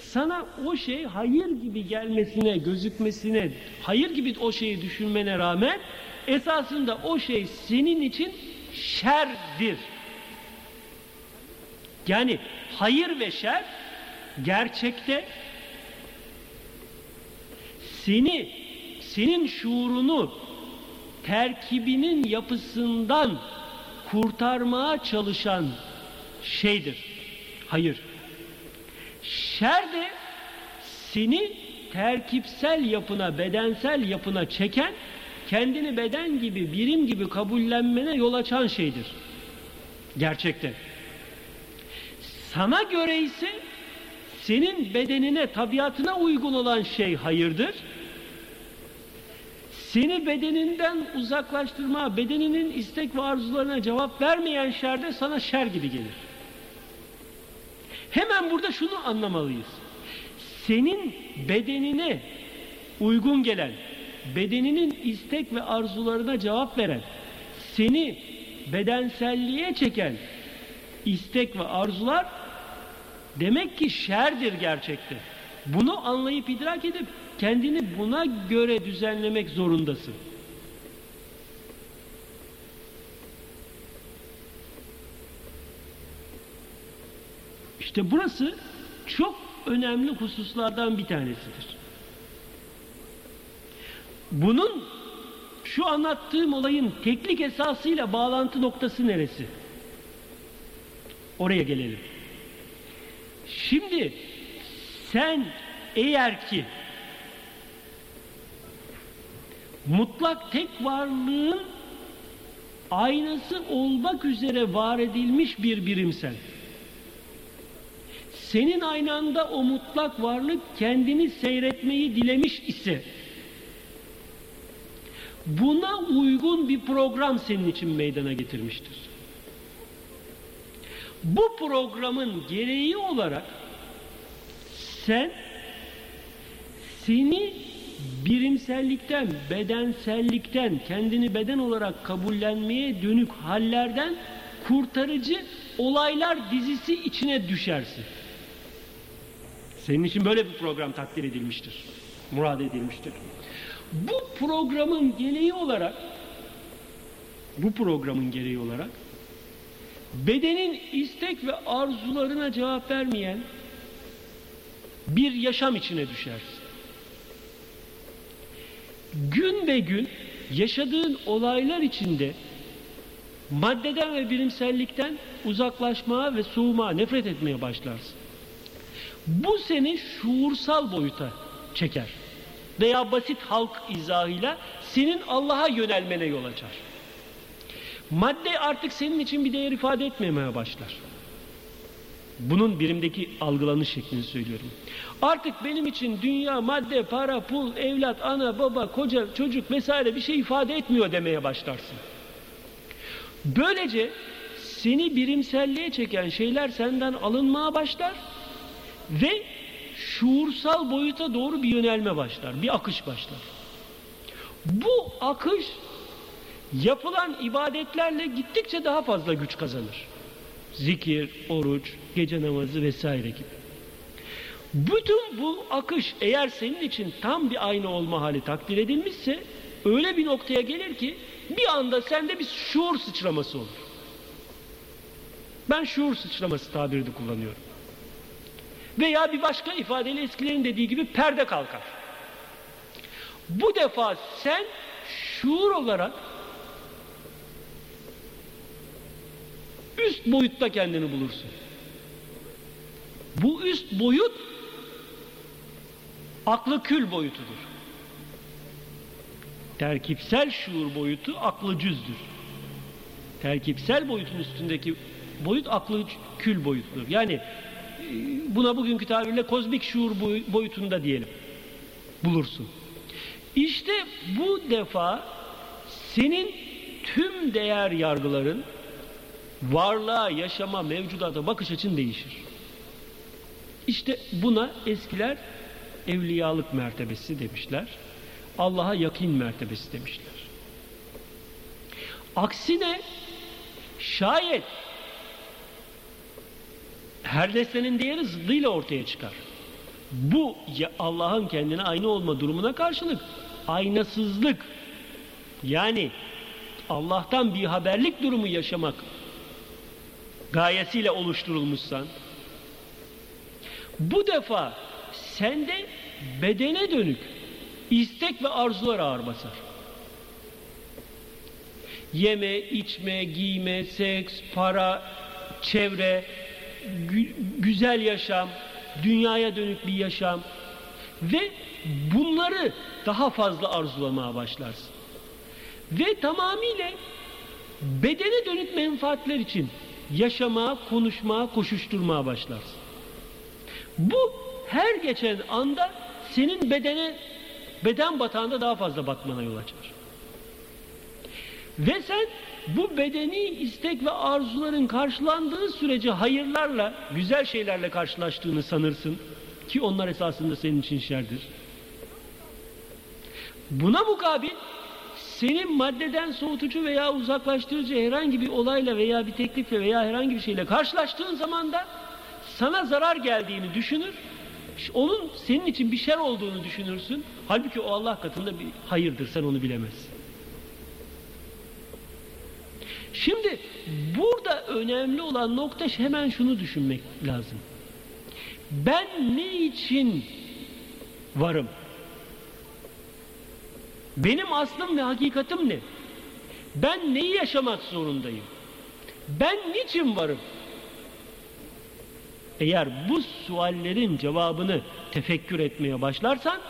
sana o şey hayır gibi gelmesine, gözükmesine, hayır gibi o şeyi düşünmene rağmen esasında o şey senin için şerdir. Yani hayır ve şer gerçekte seni senin şuurunu terkibinin yapısından kurtarmaya çalışan şeydir. Hayır. Şer de seni terkipsel yapına, bedensel yapına çeken, kendini beden gibi, birim gibi kabullenmene yol açan şeydir. Gerçekte. Sana göre ise senin bedenine, tabiatına uygun olan şey hayırdır. Seni bedeninden uzaklaştırma, bedeninin istek ve arzularına cevap vermeyen şer de sana şer gibi gelir. Hemen burada şunu anlamalıyız. Senin bedenine uygun gelen, bedeninin istek ve arzularına cevap veren, seni bedenselliğe çeken istek ve arzular demek ki şerdir gerçekte. Bunu anlayıp idrak edip kendini buna göre düzenlemek zorundasın. İşte burası çok önemli hususlardan bir tanesidir. Bunun şu anlattığım olayın teknik esasıyla bağlantı noktası neresi? Oraya gelelim. Şimdi sen eğer ki mutlak tek varlığın aynası olmak üzere var edilmiş bir birimsen senin aynanda o mutlak varlık kendini seyretmeyi dilemiş ise buna uygun bir program senin için meydana getirmiştir. Bu programın gereği olarak sen seni birimsellikten, bedensellikten, kendini beden olarak kabullenmeye dönük hallerden kurtarıcı olaylar dizisi içine düşersin. Senin için böyle bir program takdir edilmiştir. Murad edilmiştir. Bu programın gereği olarak bu programın gereği olarak bedenin istek ve arzularına cevap vermeyen bir yaşam içine düşersin. Gün ve gün yaşadığın olaylar içinde maddeden ve bilimsellikten uzaklaşmaya ve soğumaya, nefret etmeye başlarsın. Bu seni şuursal boyuta çeker. Veya basit halk izahıyla senin Allah'a yönelmene yol açar. Madde artık senin için bir değer ifade etmemeye başlar. Bunun birimdeki algılanış şeklini söylüyorum. Artık benim için dünya, madde, para, pul, evlat, ana, baba, koca, çocuk vesaire bir şey ifade etmiyor demeye başlarsın. Böylece seni birimselliğe çeken şeyler senden alınmaya başlar ve şuursal boyuta doğru bir yönelme başlar, bir akış başlar. Bu akış yapılan ibadetlerle gittikçe daha fazla güç kazanır. Zikir, oruç, gece namazı vesaire gibi. Bütün bu akış eğer senin için tam bir aynı olma hali takdir edilmişse öyle bir noktaya gelir ki bir anda sende bir şuur sıçraması olur. Ben şuur sıçraması tabirini kullanıyorum. Veya bir başka ifadeyle eskilerin dediği gibi perde kalkar. Bu defa sen şuur olarak üst boyutta kendini bulursun. Bu üst boyut aklı kül boyutudur. Terkipsel şuur boyutu aklı cüzdür. Terkipsel boyutun üstündeki boyut aklı kül boyutudur. Yani e, buna bugünkü tabirle kozmik şuur boyutunda diyelim. Bulursun. İşte bu defa senin tüm değer yargıların varlığa, yaşama, mevcudata bakış açın değişir. İşte buna eskiler evliyalık mertebesi demişler. Allah'a yakin mertebesi demişler. Aksine şayet her nesnenin değeri zıddıyla ortaya çıkar. Bu Allah'ın kendine aynı olma durumuna karşılık aynasızlık yani Allah'tan bir haberlik durumu yaşamak gayesiyle oluşturulmuşsan bu defa sende bedene dönük istek ve arzular ağır basar. Yeme, içme, giyme, seks, para, çevre, gü güzel yaşam, dünyaya dönük bir yaşam ve bunları daha fazla arzulamaya başlarsın. Ve tamamıyla bedene dönük menfaatler için yaşamaya, konuşmaya, koşuşturmaya başlarsın. Bu her geçen anda senin bedene, beden batağında daha fazla batmana yol açar. Ve sen bu bedeni istek ve arzuların karşılandığı sürece hayırlarla, güzel şeylerle karşılaştığını sanırsın ki onlar esasında senin için şerdir. Buna mukabil senin maddeden soğutucu veya uzaklaştırıcı herhangi bir olayla veya bir teklifle veya herhangi bir şeyle karşılaştığın zaman da sana zarar geldiğini düşünür. Onun senin için bir şer olduğunu düşünürsün. Halbuki o Allah katında bir hayırdır. Sen onu bilemezsin. Şimdi burada önemli olan nokta hemen şunu düşünmek lazım. Ben ne için varım? Benim aslım ve hakikatim ne? Ben neyi yaşamak zorundayım? Ben niçin varım? Eğer bu suallerin cevabını tefekkür etmeye başlarsan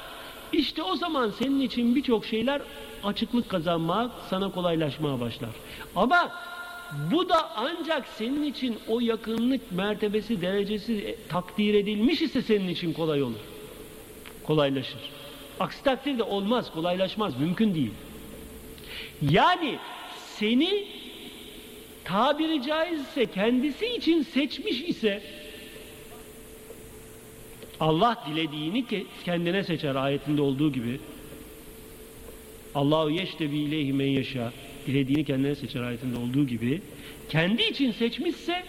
işte o zaman senin için birçok şeyler açıklık kazanmak sana kolaylaşmaya başlar. Ama bu da ancak senin için o yakınlık mertebesi, derecesi takdir edilmiş ise senin için kolay olur. Kolaylaşır. Aksi takdirde olmaz, kolaylaşmaz, mümkün değil. Yani seni tabiri caizse kendisi için seçmiş ise Allah dilediğini kendine seçer ayetinde olduğu gibi. Allahu yeştebi ileyhi men yaşa. Dilediğini kendine seçer ayetinde olduğu gibi. Kendi için seçmişse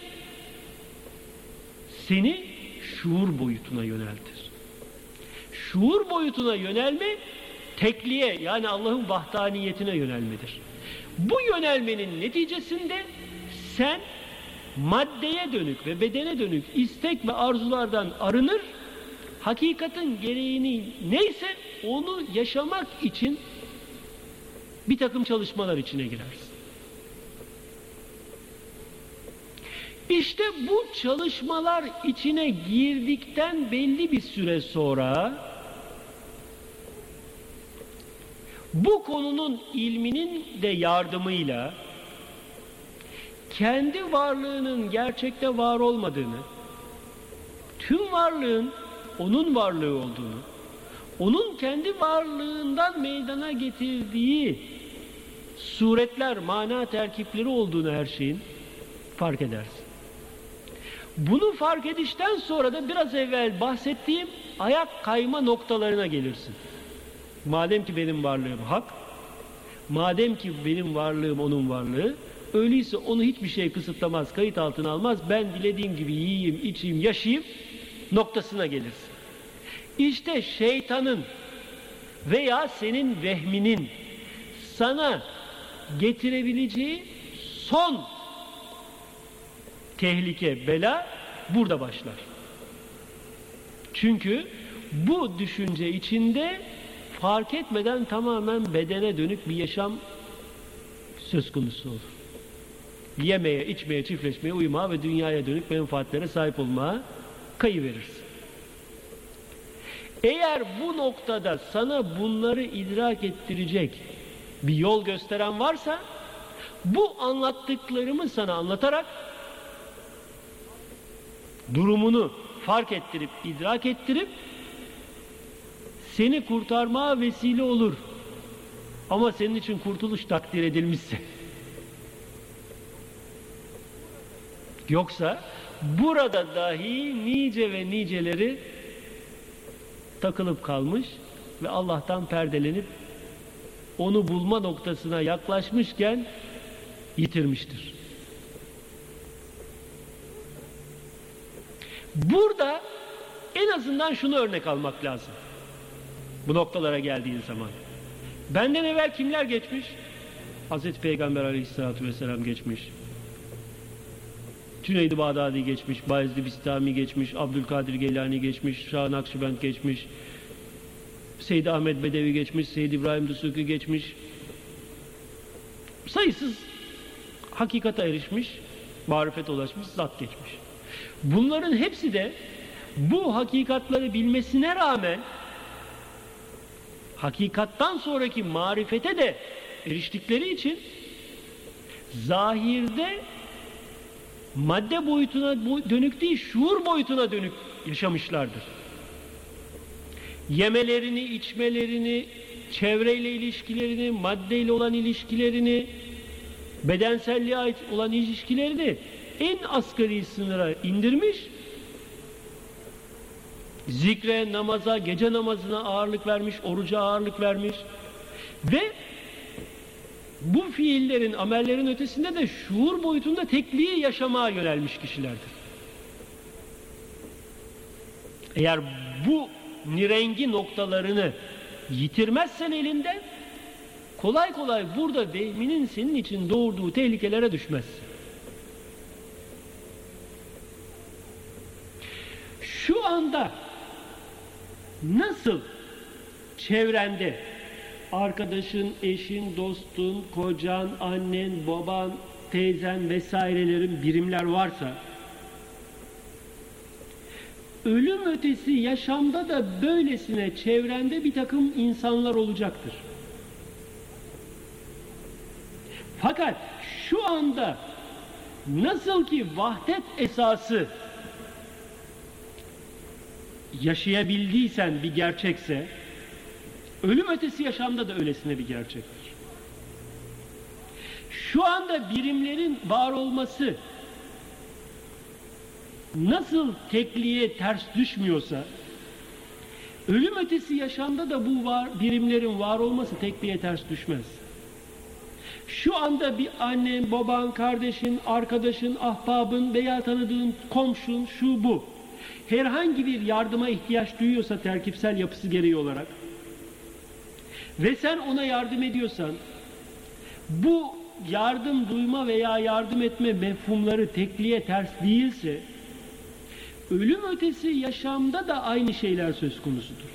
seni şuur boyutuna yöneltir. Şuur boyutuna yönelme tekliğe yani Allah'ın vahdaniyetine yönelmedir. Bu yönelmenin neticesinde sen maddeye dönük ve bedene dönük istek ve arzulardan arınır hakikatin gereğini neyse onu yaşamak için bir takım çalışmalar içine girersin. İşte bu çalışmalar içine girdikten belli bir süre sonra bu konunun ilminin de yardımıyla kendi varlığının gerçekte var olmadığını tüm varlığın onun varlığı olduğunu, onun kendi varlığından meydana getirdiği suretler, mana terkipleri olduğunu her şeyin fark edersin. Bunu fark edişten sonra da biraz evvel bahsettiğim ayak kayma noktalarına gelirsin. Madem ki benim varlığım hak, madem ki benim varlığım onun varlığı, öyleyse onu hiçbir şey kısıtlamaz, kayıt altına almaz, ben dilediğim gibi yiyeyim, içeyim, yaşayayım noktasına gelirsin. İşte şeytanın veya senin vehminin sana getirebileceği son tehlike, bela burada başlar. Çünkü bu düşünce içinde fark etmeden tamamen bedene dönük bir yaşam söz konusu olur. Yemeye, içmeye, çiftleşmeye, uyumaya ve dünyaya dönük menfaatlere sahip olmaya kayıverirsin. Eğer bu noktada sana bunları idrak ettirecek bir yol gösteren varsa bu anlattıklarımı sana anlatarak durumunu fark ettirip idrak ettirip seni kurtarmaya vesile olur. Ama senin için kurtuluş takdir edilmişse. Yoksa burada dahi nice ve niceleri takılıp kalmış ve Allah'tan perdelenip onu bulma noktasına yaklaşmışken yitirmiştir. Burada en azından şunu örnek almak lazım. Bu noktalara geldiğin zaman. Benden evvel kimler geçmiş? Hazreti Peygamber aleyhissalatü vesselam geçmiş. Cüneyd-i Bağdadi geçmiş, Bayezid-i Bistami geçmiş, Abdülkadir Geylani geçmiş, Şah Nakşibend geçmiş, Seyyid Ahmet Bedevi geçmiş, Seyyid İbrahim Dusuki geçmiş. Sayısız hakikata erişmiş, marifet ulaşmış, zat geçmiş. Bunların hepsi de bu hakikatları bilmesine rağmen hakikattan sonraki marifete de eriştikleri için zahirde madde boyutuna dönük değil şuur boyutuna dönük yaşamışlardır. Yemelerini, içmelerini, çevreyle ilişkilerini, maddeyle olan ilişkilerini, bedenselliğe ait olan ilişkilerini en asgari sınıra indirmiş, zikre, namaza, gece namazına ağırlık vermiş, oruca ağırlık vermiş ve bu fiillerin, amellerin ötesinde de şuur boyutunda tekliği yaşamaya yönelmiş kişilerdir. Eğer bu nirengi noktalarını yitirmezsen elinden kolay kolay burada vehminin senin için doğurduğu tehlikelere düşmezsin. Şu anda nasıl çevrende arkadaşın, eşin, dostun, kocan, annen, baban, teyzen vesairelerin birimler varsa ölüm ötesi yaşamda da böylesine çevrende bir takım insanlar olacaktır. Fakat şu anda nasıl ki vahdet esası yaşayabildiysen bir gerçekse ölüm ötesi yaşamda da öylesine bir gerçektir. Şu anda birimlerin var olması nasıl tekliğe ters düşmüyorsa ölüm ötesi yaşamda da bu var, birimlerin var olması tekliğe ters düşmez. Şu anda bir annen, baban, kardeşin, arkadaşın, ahbabın veya tanıdığın komşun, şu bu. Herhangi bir yardıma ihtiyaç duyuyorsa terkipsel yapısı gereği olarak ve sen ona yardım ediyorsan bu yardım duyma veya yardım etme mefhumları tekliğe ters değilse ölüm ötesi yaşamda da aynı şeyler söz konusudur.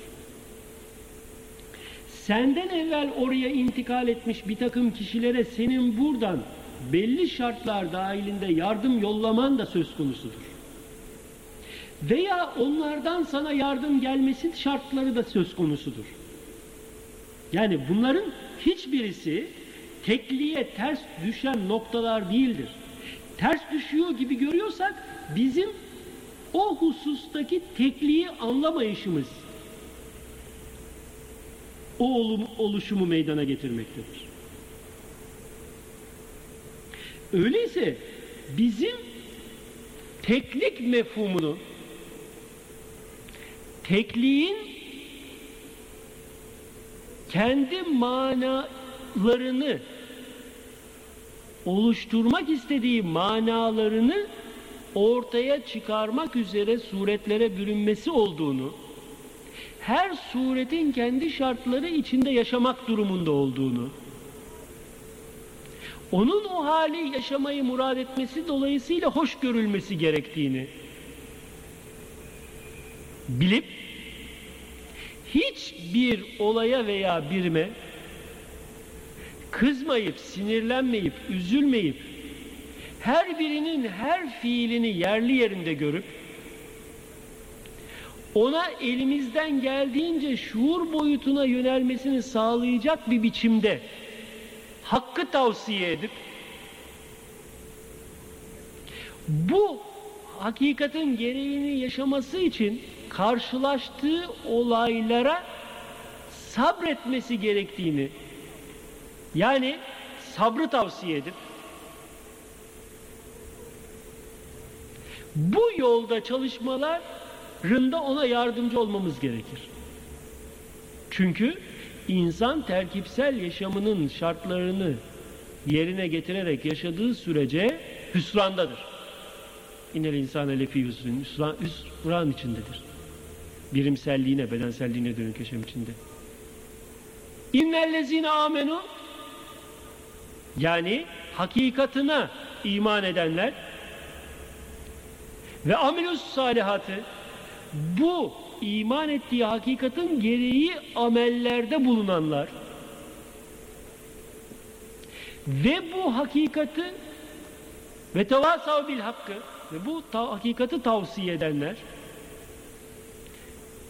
Senden evvel oraya intikal etmiş bir takım kişilere senin buradan belli şartlar dahilinde yardım yollaman da söz konusudur. Veya onlardan sana yardım gelmesi şartları da söz konusudur. Yani bunların hiçbirisi tekliğe ters düşen noktalar değildir. Ters düşüyor gibi görüyorsak bizim o husustaki tekliği anlamayışımız o oluşumu meydana getirmektedir. Öyleyse bizim teklik mefhumunu tekliğin kendi manalarını oluşturmak istediği manalarını ortaya çıkarmak üzere suretlere bürünmesi olduğunu, her suretin kendi şartları içinde yaşamak durumunda olduğunu, onun o hali yaşamayı murad etmesi dolayısıyla hoş görülmesi gerektiğini bilip hiçbir olaya veya birime kızmayıp, sinirlenmeyip, üzülmeyip her birinin her fiilini yerli yerinde görüp ona elimizden geldiğince şuur boyutuna yönelmesini sağlayacak bir biçimde hakkı tavsiye edip bu hakikatin gereğini yaşaması için karşılaştığı olaylara sabretmesi gerektiğini yani sabrı tavsiye edip bu yolda çalışmalarında ona yardımcı olmamız gerekir. Çünkü insan terkipsel yaşamının şartlarını yerine getirerek yaşadığı sürece hüsrandadır. İnel insan elefi hüsran, hüsran içindedir. Birimselliğine, bedenselliğine dönük yaşam içinde. İnnellezine amenu yani hakikatına iman edenler ve amilus salihatı bu iman ettiği hakikatin gereği amellerde bulunanlar ve bu hakikati ve tevasav bil hakkı ve bu ta hakikati tavsiye edenler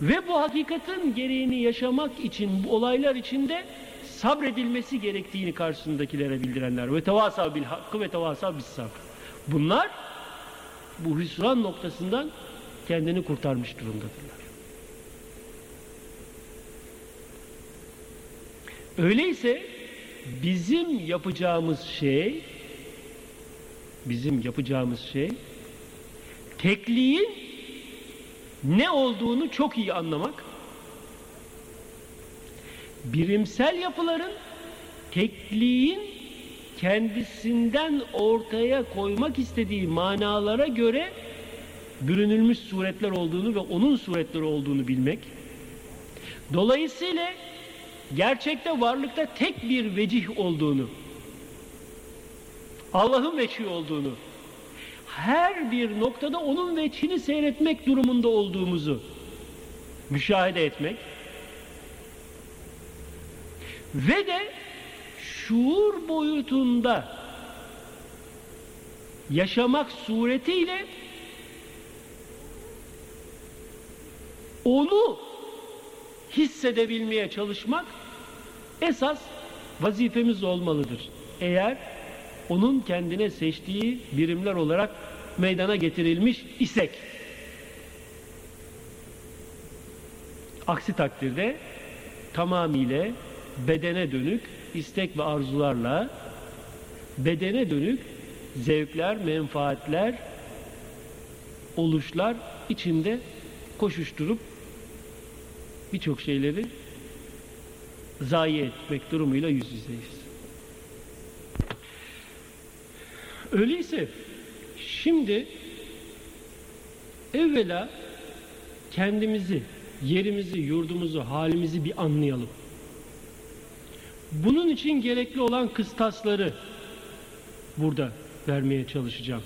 ve bu hakikatin gereğini yaşamak için bu olaylar içinde sabredilmesi gerektiğini karşısındakilere bildirenler ve tevasav bil hakkı ve tevasav bis sabr. Bunlar bu hüsran noktasından kendini kurtarmış durumdadırlar. Öyleyse bizim yapacağımız şey bizim yapacağımız şey tekliğin ne olduğunu çok iyi anlamak birimsel yapıların tekliğin kendisinden ortaya koymak istediği manalara göre bürünülmüş suretler olduğunu ve onun suretleri olduğunu bilmek. Dolayısıyla gerçekte varlıkta tek bir vecih olduğunu, Allah'ın veçhi olduğunu, her bir noktada onun veçhini seyretmek durumunda olduğumuzu müşahede etmek ve de şuur boyutunda yaşamak suretiyle onu hissedebilmeye çalışmak esas vazifemiz olmalıdır. Eğer onun kendine seçtiği birimler olarak meydana getirilmiş isek. Aksi takdirde tamamıyla bedene dönük istek ve arzularla bedene dönük zevkler, menfaatler, oluşlar içinde koşuşturup birçok şeyleri zayi etmek durumuyla yüz yüzeyiz. Öyleyse şimdi evvela kendimizi, yerimizi, yurdumuzu, halimizi bir anlayalım. Bunun için gerekli olan kıstasları burada vermeye çalışacağım.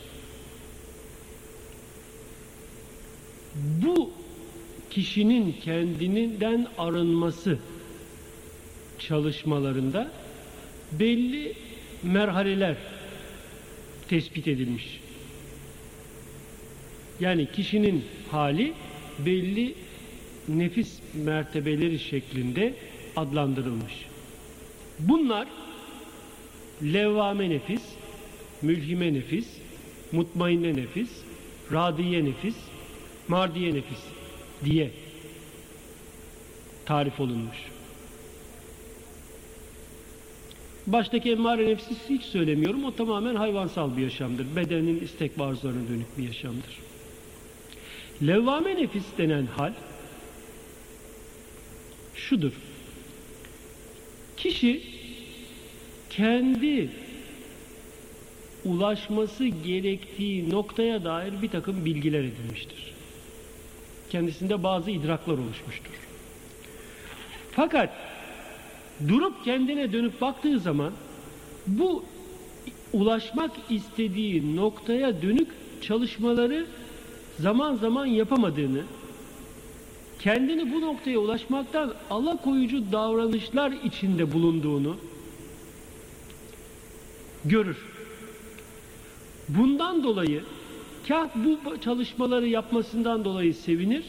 Bu kişinin kendinden arınması çalışmalarında belli merhaleler tespit edilmiş. Yani kişinin hali belli nefis mertebeleri şeklinde adlandırılmış. Bunlar levvame nefis, mülhime nefis, mutmainne nefis, radiye nefis, Mardiye nefis diye tarif olunmuş. Baştaki emmare nefsi hiç söylemiyorum. O tamamen hayvansal bir yaşamdır. Bedenin istek ve arzularına dönük bir yaşamdır. Levvame nefis denen hal şudur. Kişi kendi ulaşması gerektiği noktaya dair bir takım bilgiler edinmiştir. Kendisinde bazı idraklar oluşmuştur. Fakat durup kendine dönüp baktığı zaman bu ulaşmak istediği noktaya dönük çalışmaları zaman zaman yapamadığını, kendini bu noktaya ulaşmaktan alakoyucu davranışlar içinde bulunduğunu görür. Bundan dolayı kah bu çalışmaları yapmasından dolayı sevinir,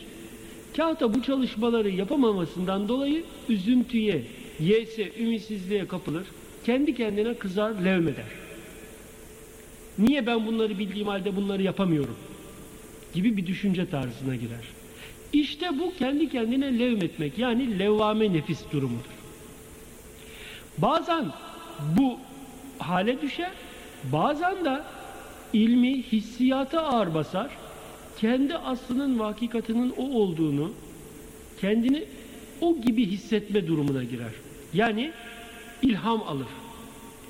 kah da bu çalışmaları yapamamasından dolayı üzüntüye, yese, ümitsizliğe kapılır, kendi kendine kızar, levmeder. Niye ben bunları bildiğim halde bunları yapamıyorum? Gibi bir düşünce tarzına girer. İşte bu kendi kendine levmetmek yani levvame nefis durumudur. Bazen bu hale düşer, bazen de ilmi, hissiyata ağır basar, kendi aslının ve hakikatinin o olduğunu, kendini o gibi hissetme durumuna girer. Yani ilham alır.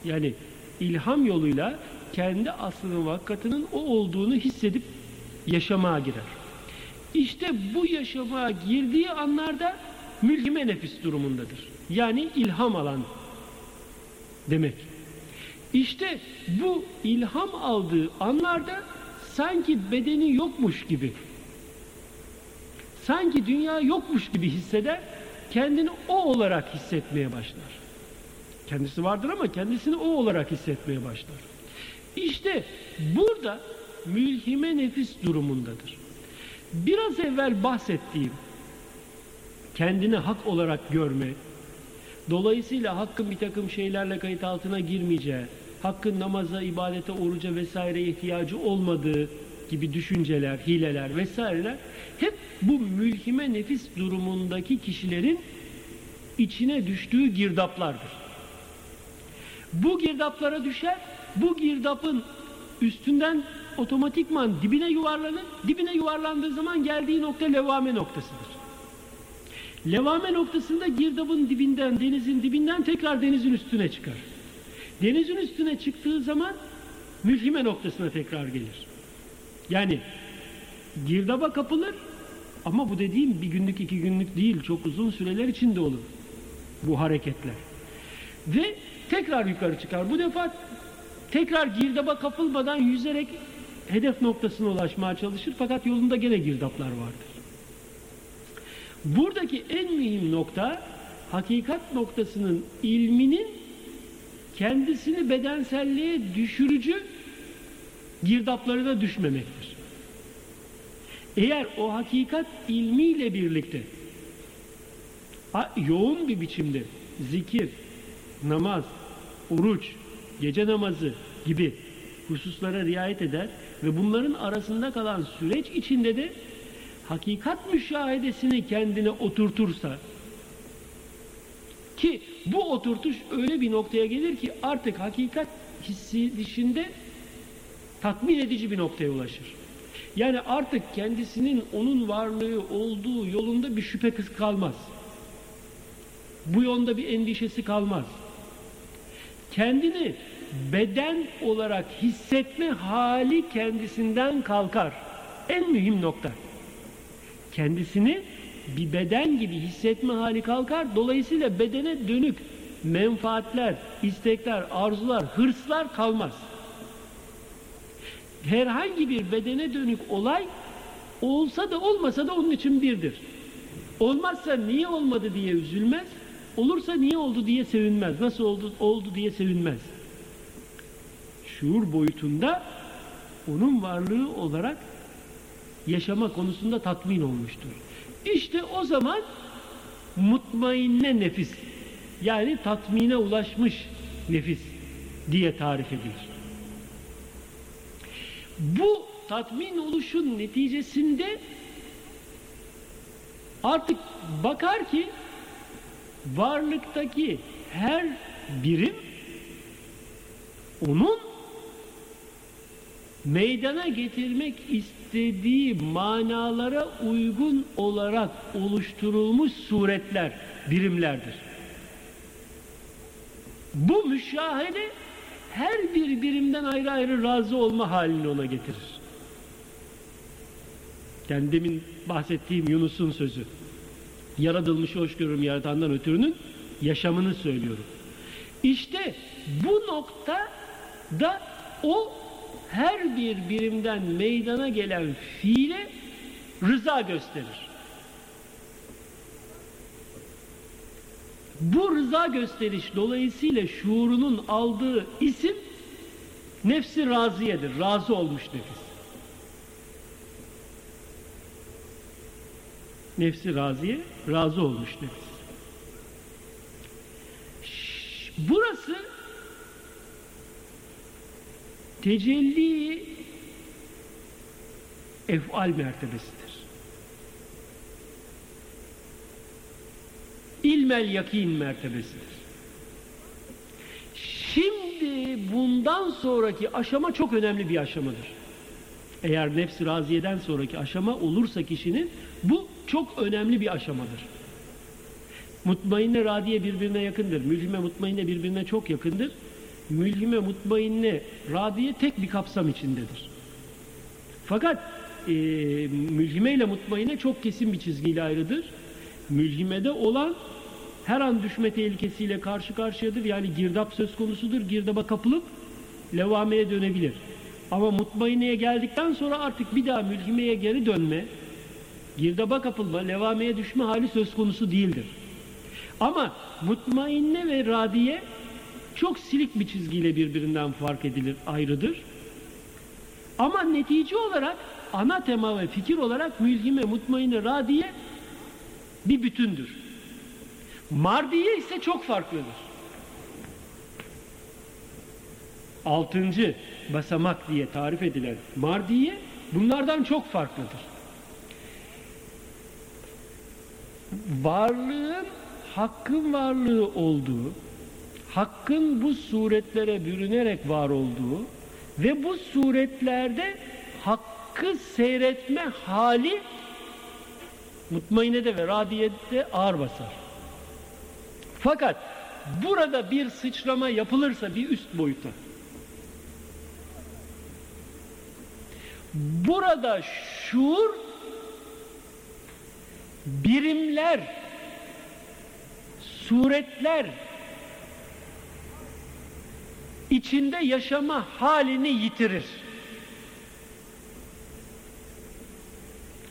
Yani ilham yoluyla kendi aslının ve hakikatinin o olduğunu hissedip yaşamaya girer. İşte bu yaşamaya girdiği anlarda mülhime nefis durumundadır. Yani ilham alan demek. İşte bu ilham aldığı anlarda sanki bedeni yokmuş gibi sanki dünya yokmuş gibi hisseder kendini o olarak hissetmeye başlar. Kendisi vardır ama kendisini o olarak hissetmeye başlar. İşte burada mülhime nefis durumundadır. Biraz evvel bahsettiğim kendini hak olarak görme, dolayısıyla hakkın bir takım şeylerle kayıt altına girmeyeceği, hakkın namaza, ibadete, oruca vesaire ihtiyacı olmadığı gibi düşünceler, hileler vesaireler hep bu mülhime nefis durumundaki kişilerin içine düştüğü girdaplardır. Bu girdaplara düşer, bu girdapın üstünden otomatikman dibine yuvarlanır, dibine yuvarlandığı zaman geldiği nokta levame noktasıdır. Levame noktasında girdabın dibinden, denizin dibinden tekrar denizin üstüne çıkar. Denizin üstüne çıktığı zaman mülhime noktasına tekrar gelir. Yani girdaba kapılır ama bu dediğim bir günlük iki günlük değil çok uzun süreler içinde olur bu hareketler. Ve tekrar yukarı çıkar. Bu defa tekrar girdaba kapılmadan yüzerek hedef noktasına ulaşmaya çalışır fakat yolunda gene girdaplar vardır. Buradaki en mühim nokta hakikat noktasının ilminin kendisini bedenselliğe düşürücü girdaplarına düşmemektir. Eğer o hakikat ilmiyle birlikte yoğun bir biçimde zikir, namaz, oruç, gece namazı gibi hususlara riayet eder ve bunların arasında kalan süreç içinde de hakikat müşahedesini kendine oturtursa ki bu oturtuş öyle bir noktaya gelir ki artık hakikat hissi dışında tatmin edici bir noktaya ulaşır. Yani artık kendisinin onun varlığı olduğu yolunda bir şüphe kalmaz. Bu yolda bir endişesi kalmaz. Kendini beden olarak hissetme hali kendisinden kalkar. En mühim nokta. Kendisini bir beden gibi hissetme hali kalkar. Dolayısıyla bedene dönük menfaatler, istekler, arzular, hırslar kalmaz. Herhangi bir bedene dönük olay olsa da olmasa da onun için birdir. Olmazsa niye olmadı diye üzülmez, olursa niye oldu diye sevinmez, nasıl oldu, oldu diye sevinmez. Şuur boyutunda onun varlığı olarak yaşama konusunda tatmin olmuştur. İşte o zaman mutmainne nefis yani tatmine ulaşmış nefis diye tarif edilir. Bu tatmin oluşun neticesinde artık bakar ki varlıktaki her birim onun meydana getirmek istediği manalara uygun olarak oluşturulmuş suretler, birimlerdir. Bu müşahede her bir birimden ayrı ayrı razı olma halini ona getirir. Kendimin bahsettiğim Yunus'un sözü. Yaratılmış hoş görürüm yaratandan ötürünün yaşamını söylüyorum. İşte bu nokta da o her bir birimden meydana gelen fiile rıza gösterir. Bu rıza gösteriş dolayısıyla şuurunun aldığı isim nefsi raziyedir. Razı olmuş nefis. Nefsi raziye, razı olmuş nefis. Burası tecelli efal mertebesidir. İlmel yakin mertebesidir. Şimdi bundan sonraki aşama çok önemli bir aşamadır. Eğer nefs raziyeden sonraki aşama olursa kişinin bu çok önemli bir aşamadır. Mutmainne radiye birbirine yakındır. Mülhime mutmainne birbirine çok yakındır. Mülhime mutmainne radiye tek bir kapsam içindedir. Fakat e, mülhime ile mutmainne çok kesin bir çizgiyle ayrıdır. Mülhimede olan her an düşme tehlikesiyle karşı karşıyadır. Yani girdap söz konusudur. Girdaba kapılıp levameye dönebilir. Ama mutmaineye geldikten sonra artık bir daha mülhimeye geri dönme, girdaba kapılma, levameye düşme hali söz konusu değildir. Ama mutmainne ve radiye çok silik bir çizgiyle birbirinden fark edilir, ayrıdır. Ama netice olarak ana tema ve fikir olarak mülhime, mutmainne, radiye bir bütündür. Mardiye ise çok farklıdır. Altıncı basamak diye tarif edilen mardiye bunlardan çok farklıdır. Varlığın hakkın varlığı olduğu, hakkın bu suretlere bürünerek var olduğu ve bu suretlerde hakkı seyretme hali mutmainede ve radiyette ağır basar. Fakat burada bir sıçrama yapılırsa bir üst boyuta burada şuur birimler suretler içinde yaşama halini yitirir.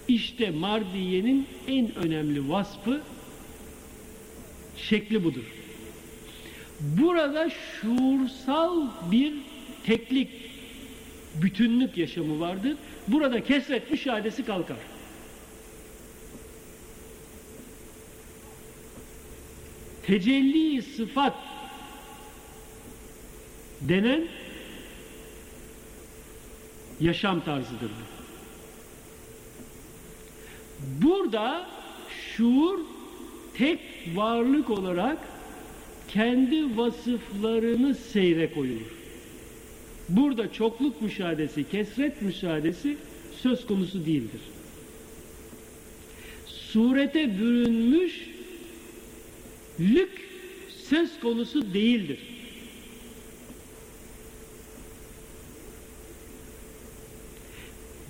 İşte Mardiye'nin en önemli vasfı şekli budur. Burada şuursal bir teklik, bütünlük yaşamı vardır. Burada kesret müşahedesi kalkar. Tecelli sıfat denen yaşam tarzıdır bu. Burada şuur tek varlık olarak kendi vasıflarını seyre koyulur. Burada çokluk müşahedesi, kesret müşahedesi söz konusu değildir. Surete bürünmüş lük söz konusu değildir.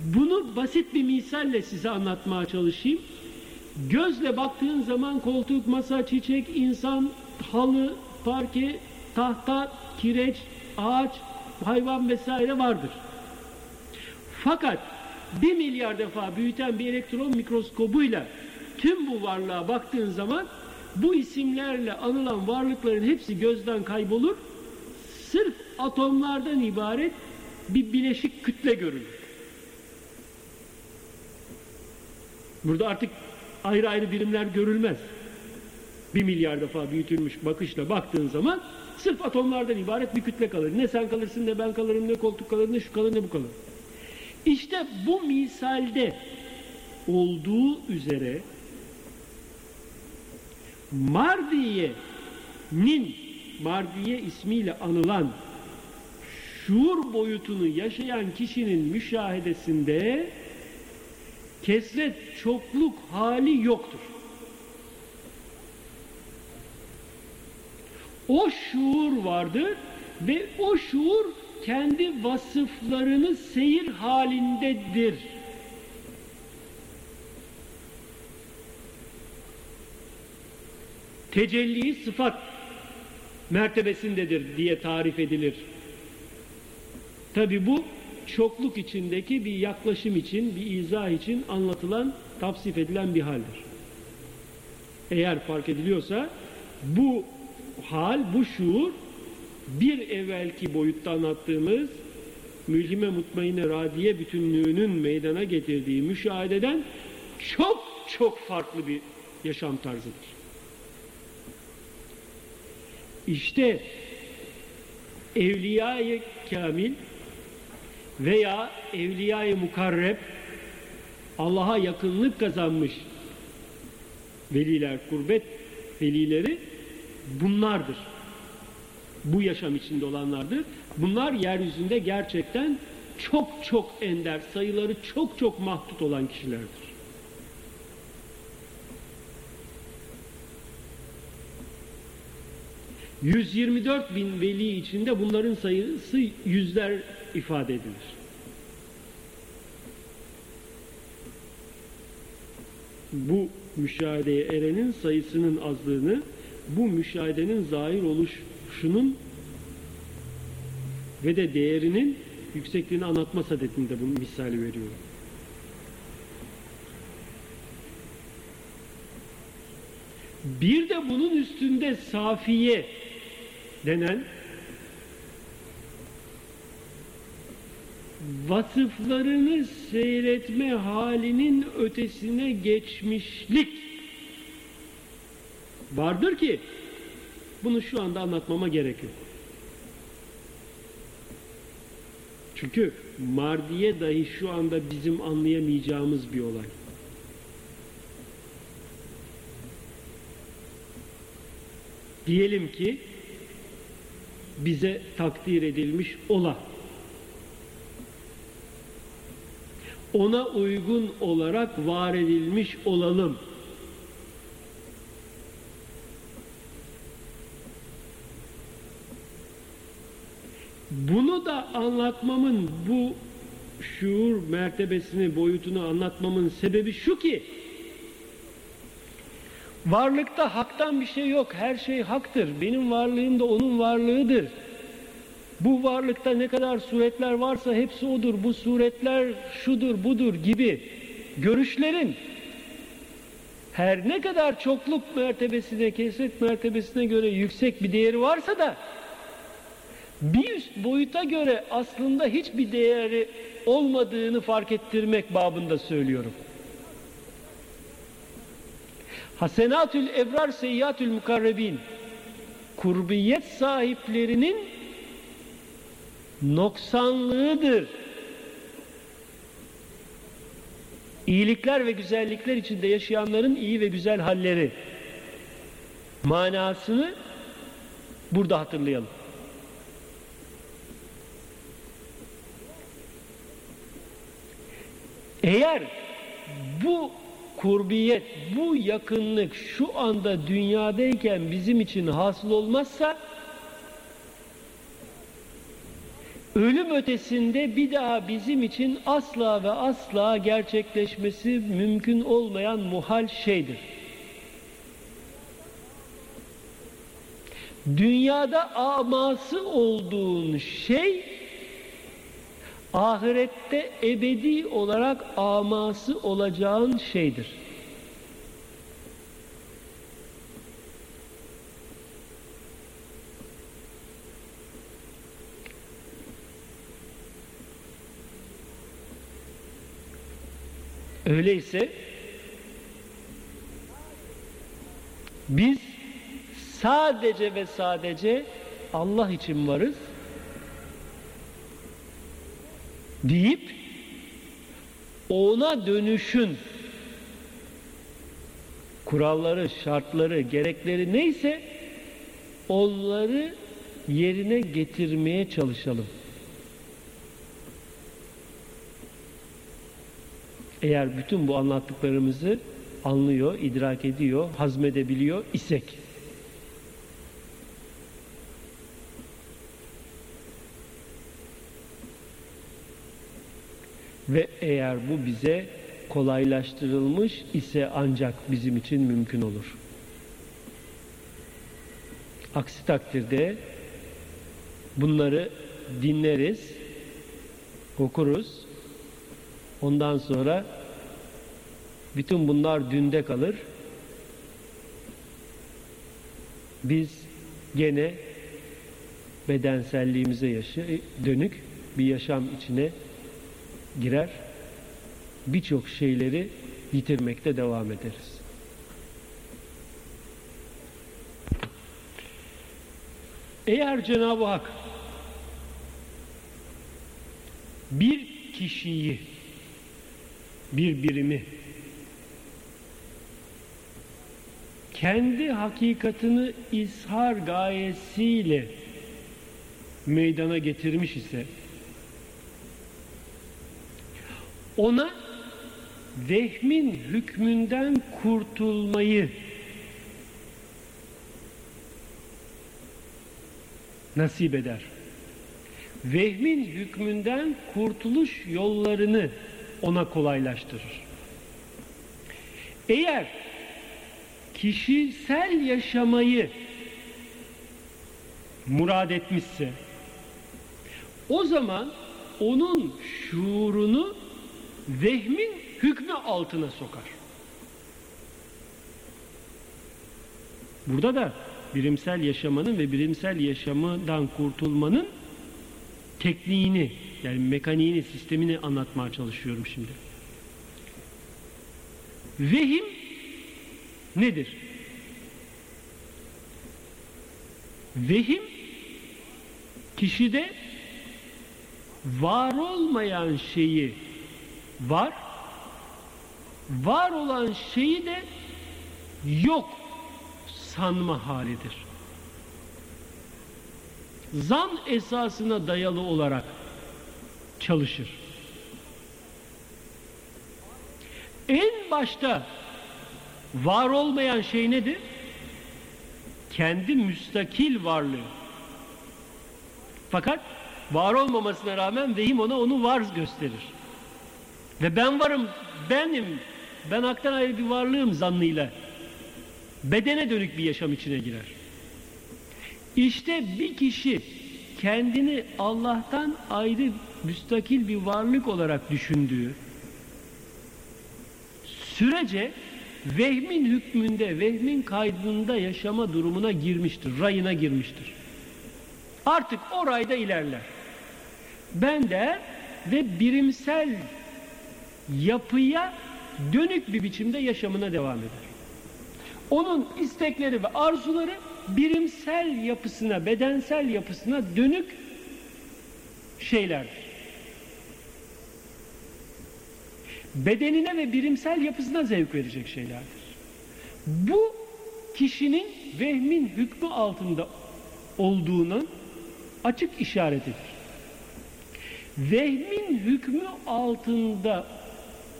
Bunu basit bir misalle size anlatmaya çalışayım. Gözle baktığın zaman koltuk, masa, çiçek, insan, halı, parke, tahta, kireç, ağaç, hayvan vesaire vardır. Fakat bir milyar defa büyüten bir elektron mikroskobuyla tüm bu varlığa baktığın zaman bu isimlerle anılan varlıkların hepsi gözden kaybolur. Sırf atomlardan ibaret bir bileşik kütle görülür. Burada artık ayrı ayrı birimler görülmez. Bir milyar defa büyütülmüş bakışla baktığın zaman sırf atomlardan ibaret bir kütle kalır. Ne sen kalırsın ne ben kalırım ne koltuk kalır ne şu kalır ne bu kalır. İşte bu misalde olduğu üzere Mardiye'nin Mardiye ismiyle anılan şuur boyutunu yaşayan kişinin müşahedesinde kesret çokluk hali yoktur. O şuur vardır ve o şuur kendi vasıflarını seyir halindedir. Tecelli sıfat mertebesindedir diye tarif edilir. Tabi bu çokluk içindeki bir yaklaşım için, bir izah için anlatılan, tavsif edilen bir haldir. Eğer fark ediliyorsa bu hal, bu şuur bir evvelki boyutta anlattığımız mülhime mutmaine radiye bütünlüğünün meydana getirdiği müşahededen çok çok farklı bir yaşam tarzıdır. İşte Evliya-i Kamil veya Evliya-i Mukarreb Allah'a yakınlık kazanmış veliler, kurbet velileri bunlardır. Bu yaşam içinde olanlardır. Bunlar yeryüzünde gerçekten çok çok ender, sayıları çok çok mahdut olan kişilerdir. 124 bin veli içinde bunların sayısı yüzler ifade edilir. Bu müşahedeye erenin sayısının azlığını, bu müşahedenin zahir oluşunun ve de değerinin yüksekliğini anlatma sadetinde bunu misali veriyorum. Bir de bunun üstünde safiye denen vasıflarını seyretme halinin ötesine geçmişlik vardır ki bunu şu anda anlatmama gerek yok. Çünkü mardiye dahi şu anda bizim anlayamayacağımız bir olay. Diyelim ki bize takdir edilmiş ola. Ona uygun olarak var edilmiş olalım. Bunu da anlatmamın bu şuur mertebesini, boyutunu anlatmamın sebebi şu ki Varlıkta haktan bir şey yok. Her şey haktır. Benim varlığım da onun varlığıdır. Bu varlıkta ne kadar suretler varsa hepsi odur. Bu suretler şudur, budur gibi görüşlerin her ne kadar çokluk mertebesine, kesret mertebesine göre yüksek bir değeri varsa da bir üst boyuta göre aslında hiçbir değeri olmadığını fark ettirmek babında söylüyorum. Hasenatül ebrar seyyatül mukarrebin kurbiyet sahiplerinin noksanlığıdır. İyilikler ve güzellikler içinde yaşayanların iyi ve güzel halleri manasını burada hatırlayalım. Eğer bu kurbiyet, bu yakınlık şu anda dünyadayken bizim için hasıl olmazsa ölüm ötesinde bir daha bizim için asla ve asla gerçekleşmesi mümkün olmayan muhal şeydir. Dünyada aması olduğun şey ahirette ebedi olarak aması olacağın şeydir. Öyleyse biz sadece ve sadece Allah için varız deyip ona dönüşün kuralları, şartları, gerekleri neyse onları yerine getirmeye çalışalım. Eğer bütün bu anlattıklarımızı anlıyor, idrak ediyor, hazmedebiliyor isek. Ve eğer bu bize kolaylaştırılmış ise ancak bizim için mümkün olur. Aksi takdirde bunları dinleriz, okuruz. Ondan sonra bütün bunlar dünde kalır. Biz gene bedenselliğimize yaşı dönük bir yaşam içine girer. Birçok şeyleri yitirmekte devam ederiz. Eğer Cenab-ı Hak bir kişiyi, bir birimi kendi hakikatini ishar gayesiyle meydana getirmiş ise ona vehmin hükmünden kurtulmayı nasip eder. Vehmin hükmünden kurtuluş yollarını ona kolaylaştırır. Eğer kişisel yaşamayı murad etmişse o zaman onun şuurunu vehmin hükmü altına sokar. Burada da birimsel yaşamanın ve birimsel yaşamından kurtulmanın tekniğini yani mekaniğini, sistemini anlatmaya çalışıyorum şimdi. Vehim nedir? Vehim kişide var olmayan şeyi var, var olan şeyi de yok sanma halidir. Zan esasına dayalı olarak çalışır. En başta var olmayan şey nedir? Kendi müstakil varlığı. Fakat var olmamasına rağmen vehim ona onu var gösterir. Ve ben varım, benim, ben haktan ayrı bir varlığım zannıyla bedene dönük bir yaşam içine girer. İşte bir kişi kendini Allah'tan ayrı müstakil bir varlık olarak düşündüğü sürece vehmin hükmünde, vehmin kaydında yaşama durumuna girmiştir, rayına girmiştir. Artık o rayda ilerler. Ben de ve birimsel yapıya dönük bir biçimde yaşamına devam eder. Onun istekleri ve arzuları birimsel yapısına, bedensel yapısına dönük şeylerdir. Bedenine ve birimsel yapısına zevk verecek şeylerdir. Bu kişinin vehmin hükmü altında olduğunun açık işaretidir. Vehmin hükmü altında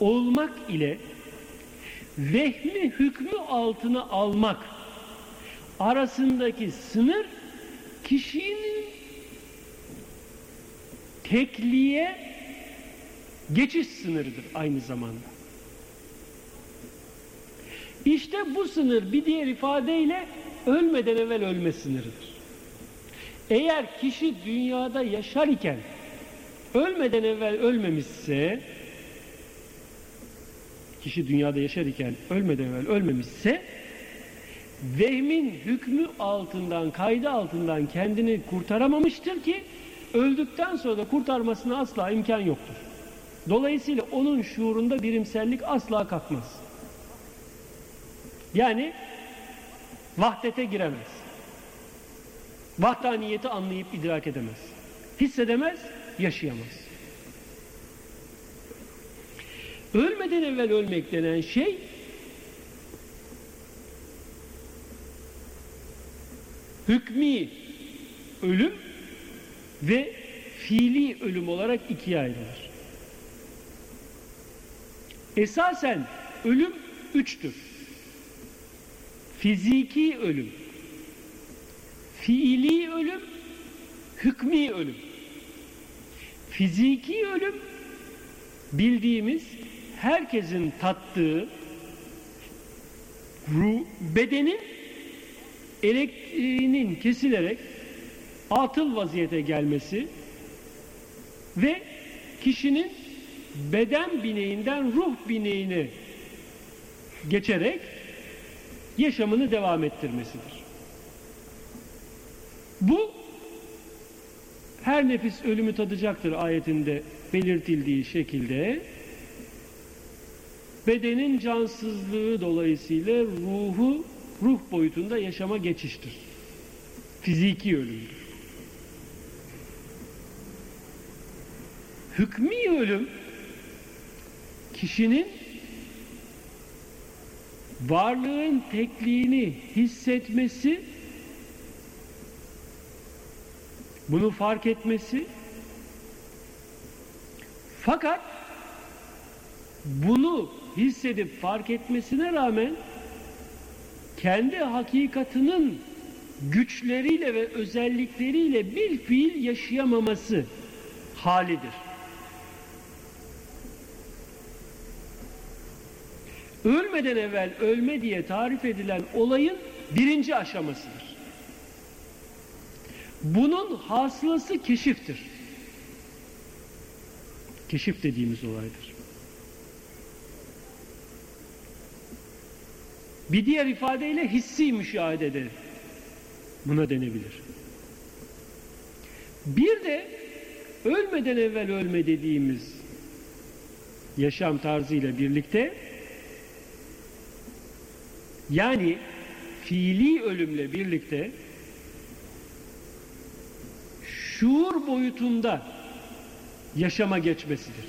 olmak ile vehmi hükmü altına almak arasındaki sınır kişinin tekliğe geçiş sınırıdır aynı zamanda. İşte bu sınır bir diğer ifadeyle ölmeden evvel ölme sınırıdır. Eğer kişi dünyada yaşar iken ölmeden evvel ölmemişse kişi dünyada yaşar iken ölmeden evvel ölmemişse vehmin hükmü altından, kaydı altından kendini kurtaramamıştır ki öldükten sonra da kurtarmasına asla imkan yoktur. Dolayısıyla onun şuurunda birimsellik asla kalkmaz. Yani vahdete giremez. Vahdaniyeti anlayıp idrak edemez. Hissedemez, yaşayamaz. Ölmeden evvel ölmek denen şey hükmi ölüm ve fiili ölüm olarak ikiye ayrılır. Esasen ölüm üçtür. Fiziki ölüm, fiili ölüm, hükmi ölüm. Fiziki ölüm bildiğimiz herkesin tattığı ruh, bedenin elektriğinin kesilerek atıl vaziyete gelmesi ve kişinin beden bineğinden ruh bineğine geçerek yaşamını devam ettirmesidir. Bu her nefis ölümü tadacaktır ayetinde belirtildiği şekilde bedenin cansızlığı dolayısıyla ruhu ruh boyutunda yaşama geçiştir. Fiziki ölümdür. Hükmi ölüm kişinin varlığın tekliğini hissetmesi bunu fark etmesi fakat bunu hissedip fark etmesine rağmen kendi hakikatının güçleriyle ve özellikleriyle bir fiil yaşayamaması halidir. Ölmeden evvel ölme diye tarif edilen olayın birinci aşamasıdır. Bunun hasılası keşiftir. Keşif dediğimiz olaydır. Bir diğer ifadeyle hissi müşahede de buna denebilir. Bir de ölmeden evvel ölme dediğimiz yaşam tarzıyla birlikte yani fiili ölümle birlikte şuur boyutunda yaşama geçmesidir.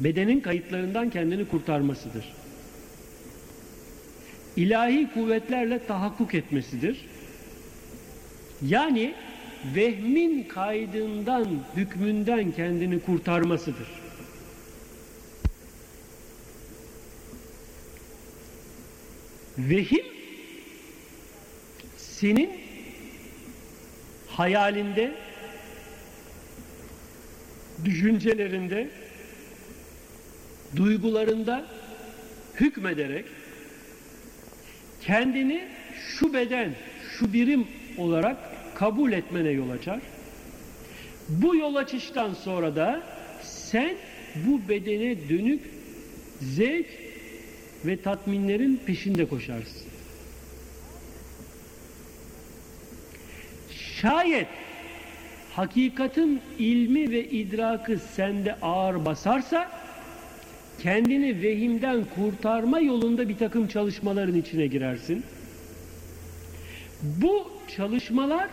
Bedenin kayıtlarından kendini kurtarmasıdır. İlahi kuvvetlerle tahakkuk etmesidir. Yani vehmin kaydından, hükmünden kendini kurtarmasıdır. Vehim senin hayalinde, düşüncelerinde, duygularında hükmederek kendini şu beden, şu birim olarak kabul etmene yol açar. Bu yol açıştan sonra da sen bu bedene dönük zevk ve tatminlerin peşinde koşarsın. Şayet hakikatin ilmi ve idrakı sende ağır basarsa kendini vehimden kurtarma yolunda bir takım çalışmaların içine girersin. Bu çalışmalar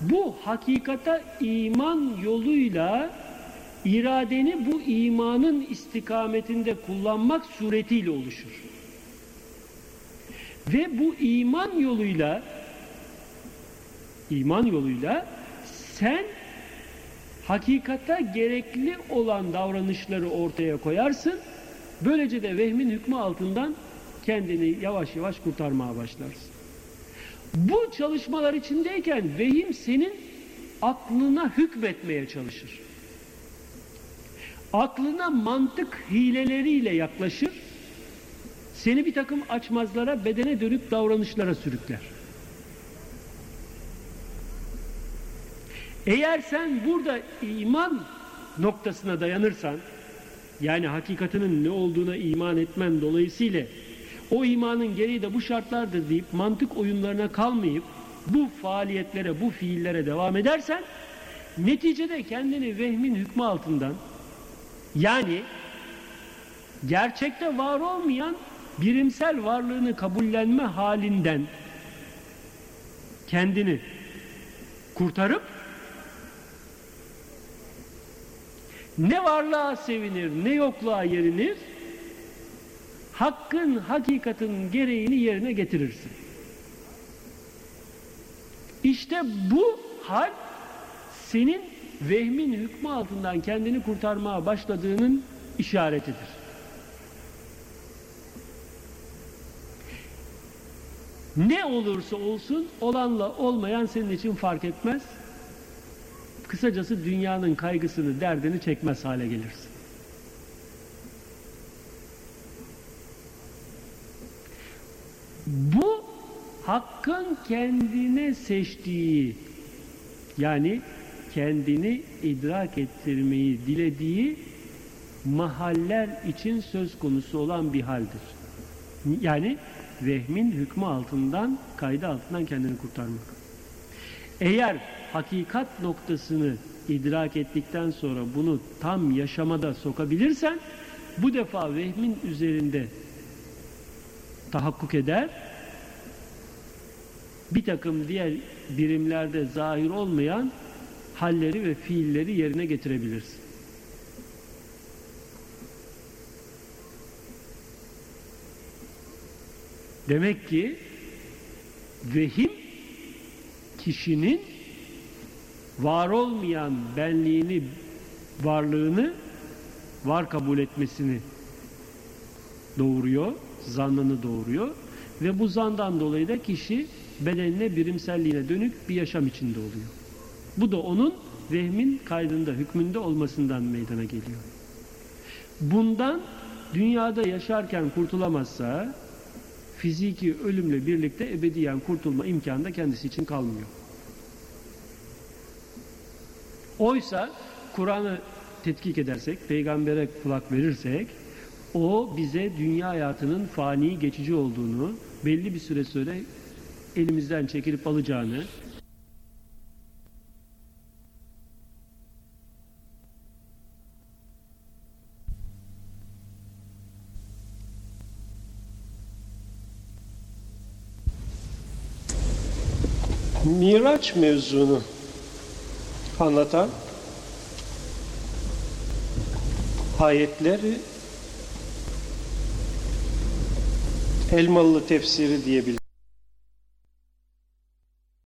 bu hakikata iman yoluyla iradeni bu imanın istikametinde kullanmak suretiyle oluşur. Ve bu iman yoluyla iman yoluyla sen hakikata gerekli olan davranışları ortaya koyarsın. Böylece de vehmin hükmü altından kendini yavaş yavaş kurtarmaya başlarsın. Bu çalışmalar içindeyken vehim senin aklına hükmetmeye çalışır. Aklına mantık hileleriyle yaklaşır. Seni bir takım açmazlara, bedene dönüp davranışlara sürükler. Eğer sen burada iman noktasına dayanırsan, yani hakikatinin ne olduğuna iman etmen dolayısıyla o imanın gereği de bu şartlardır deyip mantık oyunlarına kalmayıp bu faaliyetlere, bu fiillere devam edersen neticede kendini vehmin hükmü altından yani gerçekte var olmayan birimsel varlığını kabullenme halinden kendini kurtarıp ne varlığa sevinir ne yokluğa yerinir hakkın hakikatin gereğini yerine getirirsin. İşte bu hal senin vehmin hükmü altından kendini kurtarmaya başladığının işaretidir. Ne olursa olsun olanla olmayan senin için fark etmez. Kısacası dünyanın kaygısını, derdini çekmez hale gelirsin. Bu hakkın kendine seçtiği yani kendini idrak ettirmeyi dilediği mahaller için söz konusu olan bir haldir. Yani vehmin hükmü altından, kaydı altından kendini kurtarmak. Eğer hakikat noktasını idrak ettikten sonra bunu tam yaşamada sokabilirsen bu defa vehmin üzerinde tahakkuk eder bir takım diğer birimlerde zahir olmayan halleri ve fiilleri yerine getirebilirsin. Demek ki vehim kişinin var olmayan benliğini, varlığını var kabul etmesini doğuruyor, zannını doğuruyor ve bu zandan dolayı da kişi bedenine, birimselliğine dönük bir yaşam içinde oluyor. Bu da onun vehmin kaydında, hükmünde olmasından meydana geliyor. Bundan dünyada yaşarken kurtulamazsa fiziki ölümle birlikte ebediyen kurtulma imkanı da kendisi için kalmıyor. Oysa Kur'an'ı tetkik edersek, peygambere kulak verirsek o bize dünya hayatının fani geçici olduğunu, belli bir süre sonra elimizden çekilip alacağını, Miraç mevzunu anlatan ayetleri Elmalı tefsiri diyebiliriz.